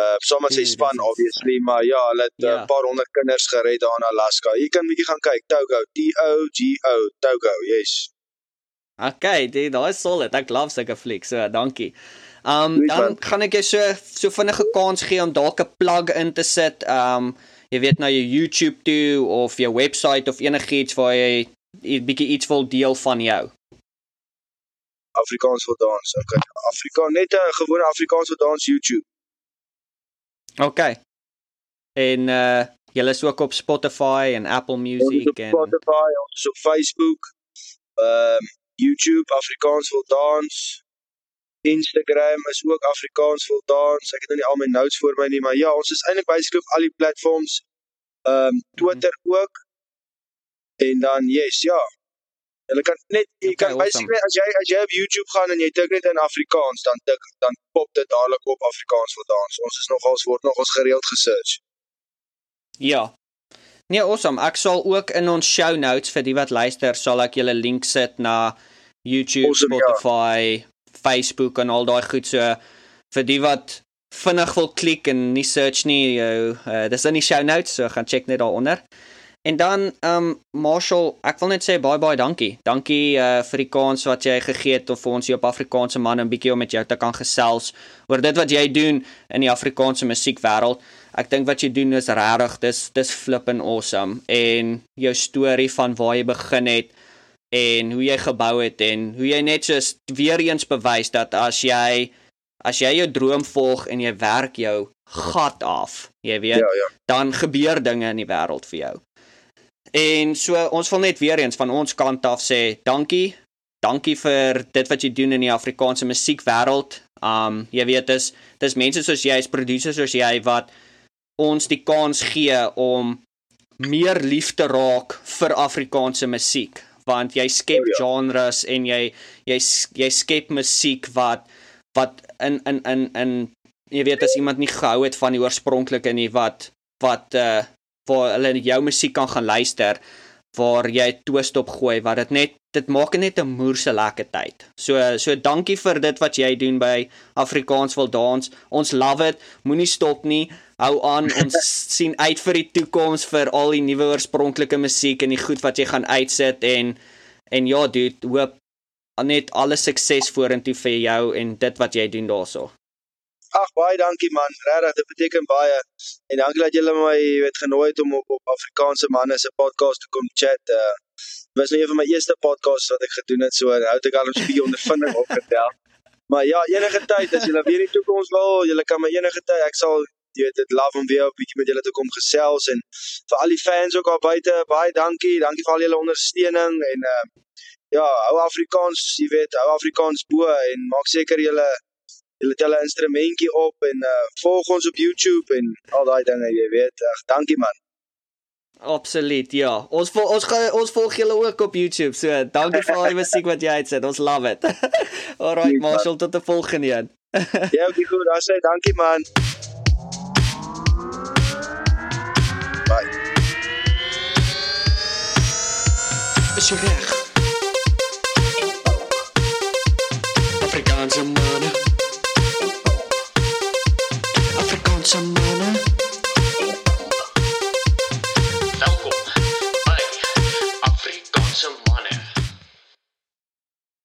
Uh sommer sy span obviously, maar ja, hulle het 'n yeah. Ja. paar honderd kinders gered daar in Alaska. Jy kan bietjie gaan kyk, Togo, T O G O, Togo, yes. Okay, dit daai solid. Ek love sulke flieks. So, dankie. Um dan gaan ek jou so so vinnige kans gee om dalk 'n plug in te sit. Um jy weet nou jou YouTube toe of jou webwerf of enigiets waar jy 'n bietjie iets wil deel van jou. Afrikaans vir dans. Okay. Afrika net 'n gewone Afrikaans vir dans YouTube. Okay. En uh julle is ook op Spotify en Apple Music en Spotify, ons op Facebook. Ehm um, YouTube Afrikaans vir dans. Instagram is ook Afrikaans vir dans. Ek het nou nie al my notes voor my nie, maar ja, ons is eintlik basically op al die platforms. Ehm um, Twitter mm -hmm. ook. En dan yes, ja. Hulle kan net jy okay, kan basically awesome. as jy as jy op YouTube gaan en jy tik net in Afrikaans, dan tik dan pop dit dadelik op Afrikaans vir dans. Ons is nogals word nogals gereeld gesearch. Ja. Nee, awesome. Ek sal ook in ons show notes vir die wat luister, sal ek julle link sit na YouTube, awesome, ja. Spotify, ja. Facebook en al daai goed so vir die wat vinnig wil klik en nie search nie, jou uh, dis in die show notes, so gaan check net daaronder. En dan um Marshall, ek wil net sê baie baie dankie. Dankie uh vir die kans wat jy gegee het om vir ons hier op Afrikaanse man 'n bietjie om met jou te kan gesels oor dit wat jy doen in die Afrikaanse musiekwêreld. Ek dink wat jy doen is regtig, dis dis flippin awesome en jou storie van waar jy begin het en hoe jy gebou het en hoe jy net soos weer eens bewys dat as jy as jy jou droom volg en jy werk jou gat af, jy weet, ja, ja. dan gebeur dinge in die wêreld vir jou. En so ons wil net weer eens van ons kant af sê dankie. Dankie vir dit wat jy doen in die Afrikaanse musiekwêreld. Um jy weet dis dis mense soos jy, is producers soos jy wat ons die kans gee om meer lief te raak vir Afrikaanse musiek want jy skep oh, ja. genres en jy jy jy skep musiek wat wat in in in in jy weet as iemand nie gehou het van die oorspronklike nie wat wat uh waar hulle jou musiek kan gaan luister waar jy twist op gooi wat dit net dit maak net 'n moerse lekker tyd. So so dankie vir dit wat jy doen by Afrikaans wil dans. Ons love it. Moenie stop nie. Hou aan. Ons sien uit vir die toekoms vir al die nuwe oorspronklike musiek en die goed wat jy gaan uitsit en en ja, dude, hoop net alle sukses vorentoe vir jou en dit wat jy doen daaroor. Ag baie dankie man. Regtig, dit beteken baie. En dankie dat julle my weet genooi het om op, op Afrikaanse manne se podcast te kom chat. Uh was nou een van my eerste podcasts wat ek gedoen het, so hou ek al 'n bietjie ondervinding opgetel. Maar ja, enige tyd as julle weer in die toekoms wil, julle kan my enige tyd, ek sal jy weet dit love om weer 'n bietjie met julle te kom gesels en vir al die fans ook al buite, baie dankie. Dankie vir al julle ondersteuning en uh ja, hou Afrikaans, jy weet, hou Afrikaans bo en maak seker julle Hulle het hulle instrumentjie op en uh volg ons op YouTube en al daai dinge, jy weet. Ag, dankie man. Absoluut, ja. Ons vol, ons gaan ons volg julle ook op YouTube. So, dankie vir al die musiek wat jy uitsit. Ons love it. Alright, Marshall, tot die volgende een. ja, okay, goed. Dan sê dankie man. Bye. Is jy reg?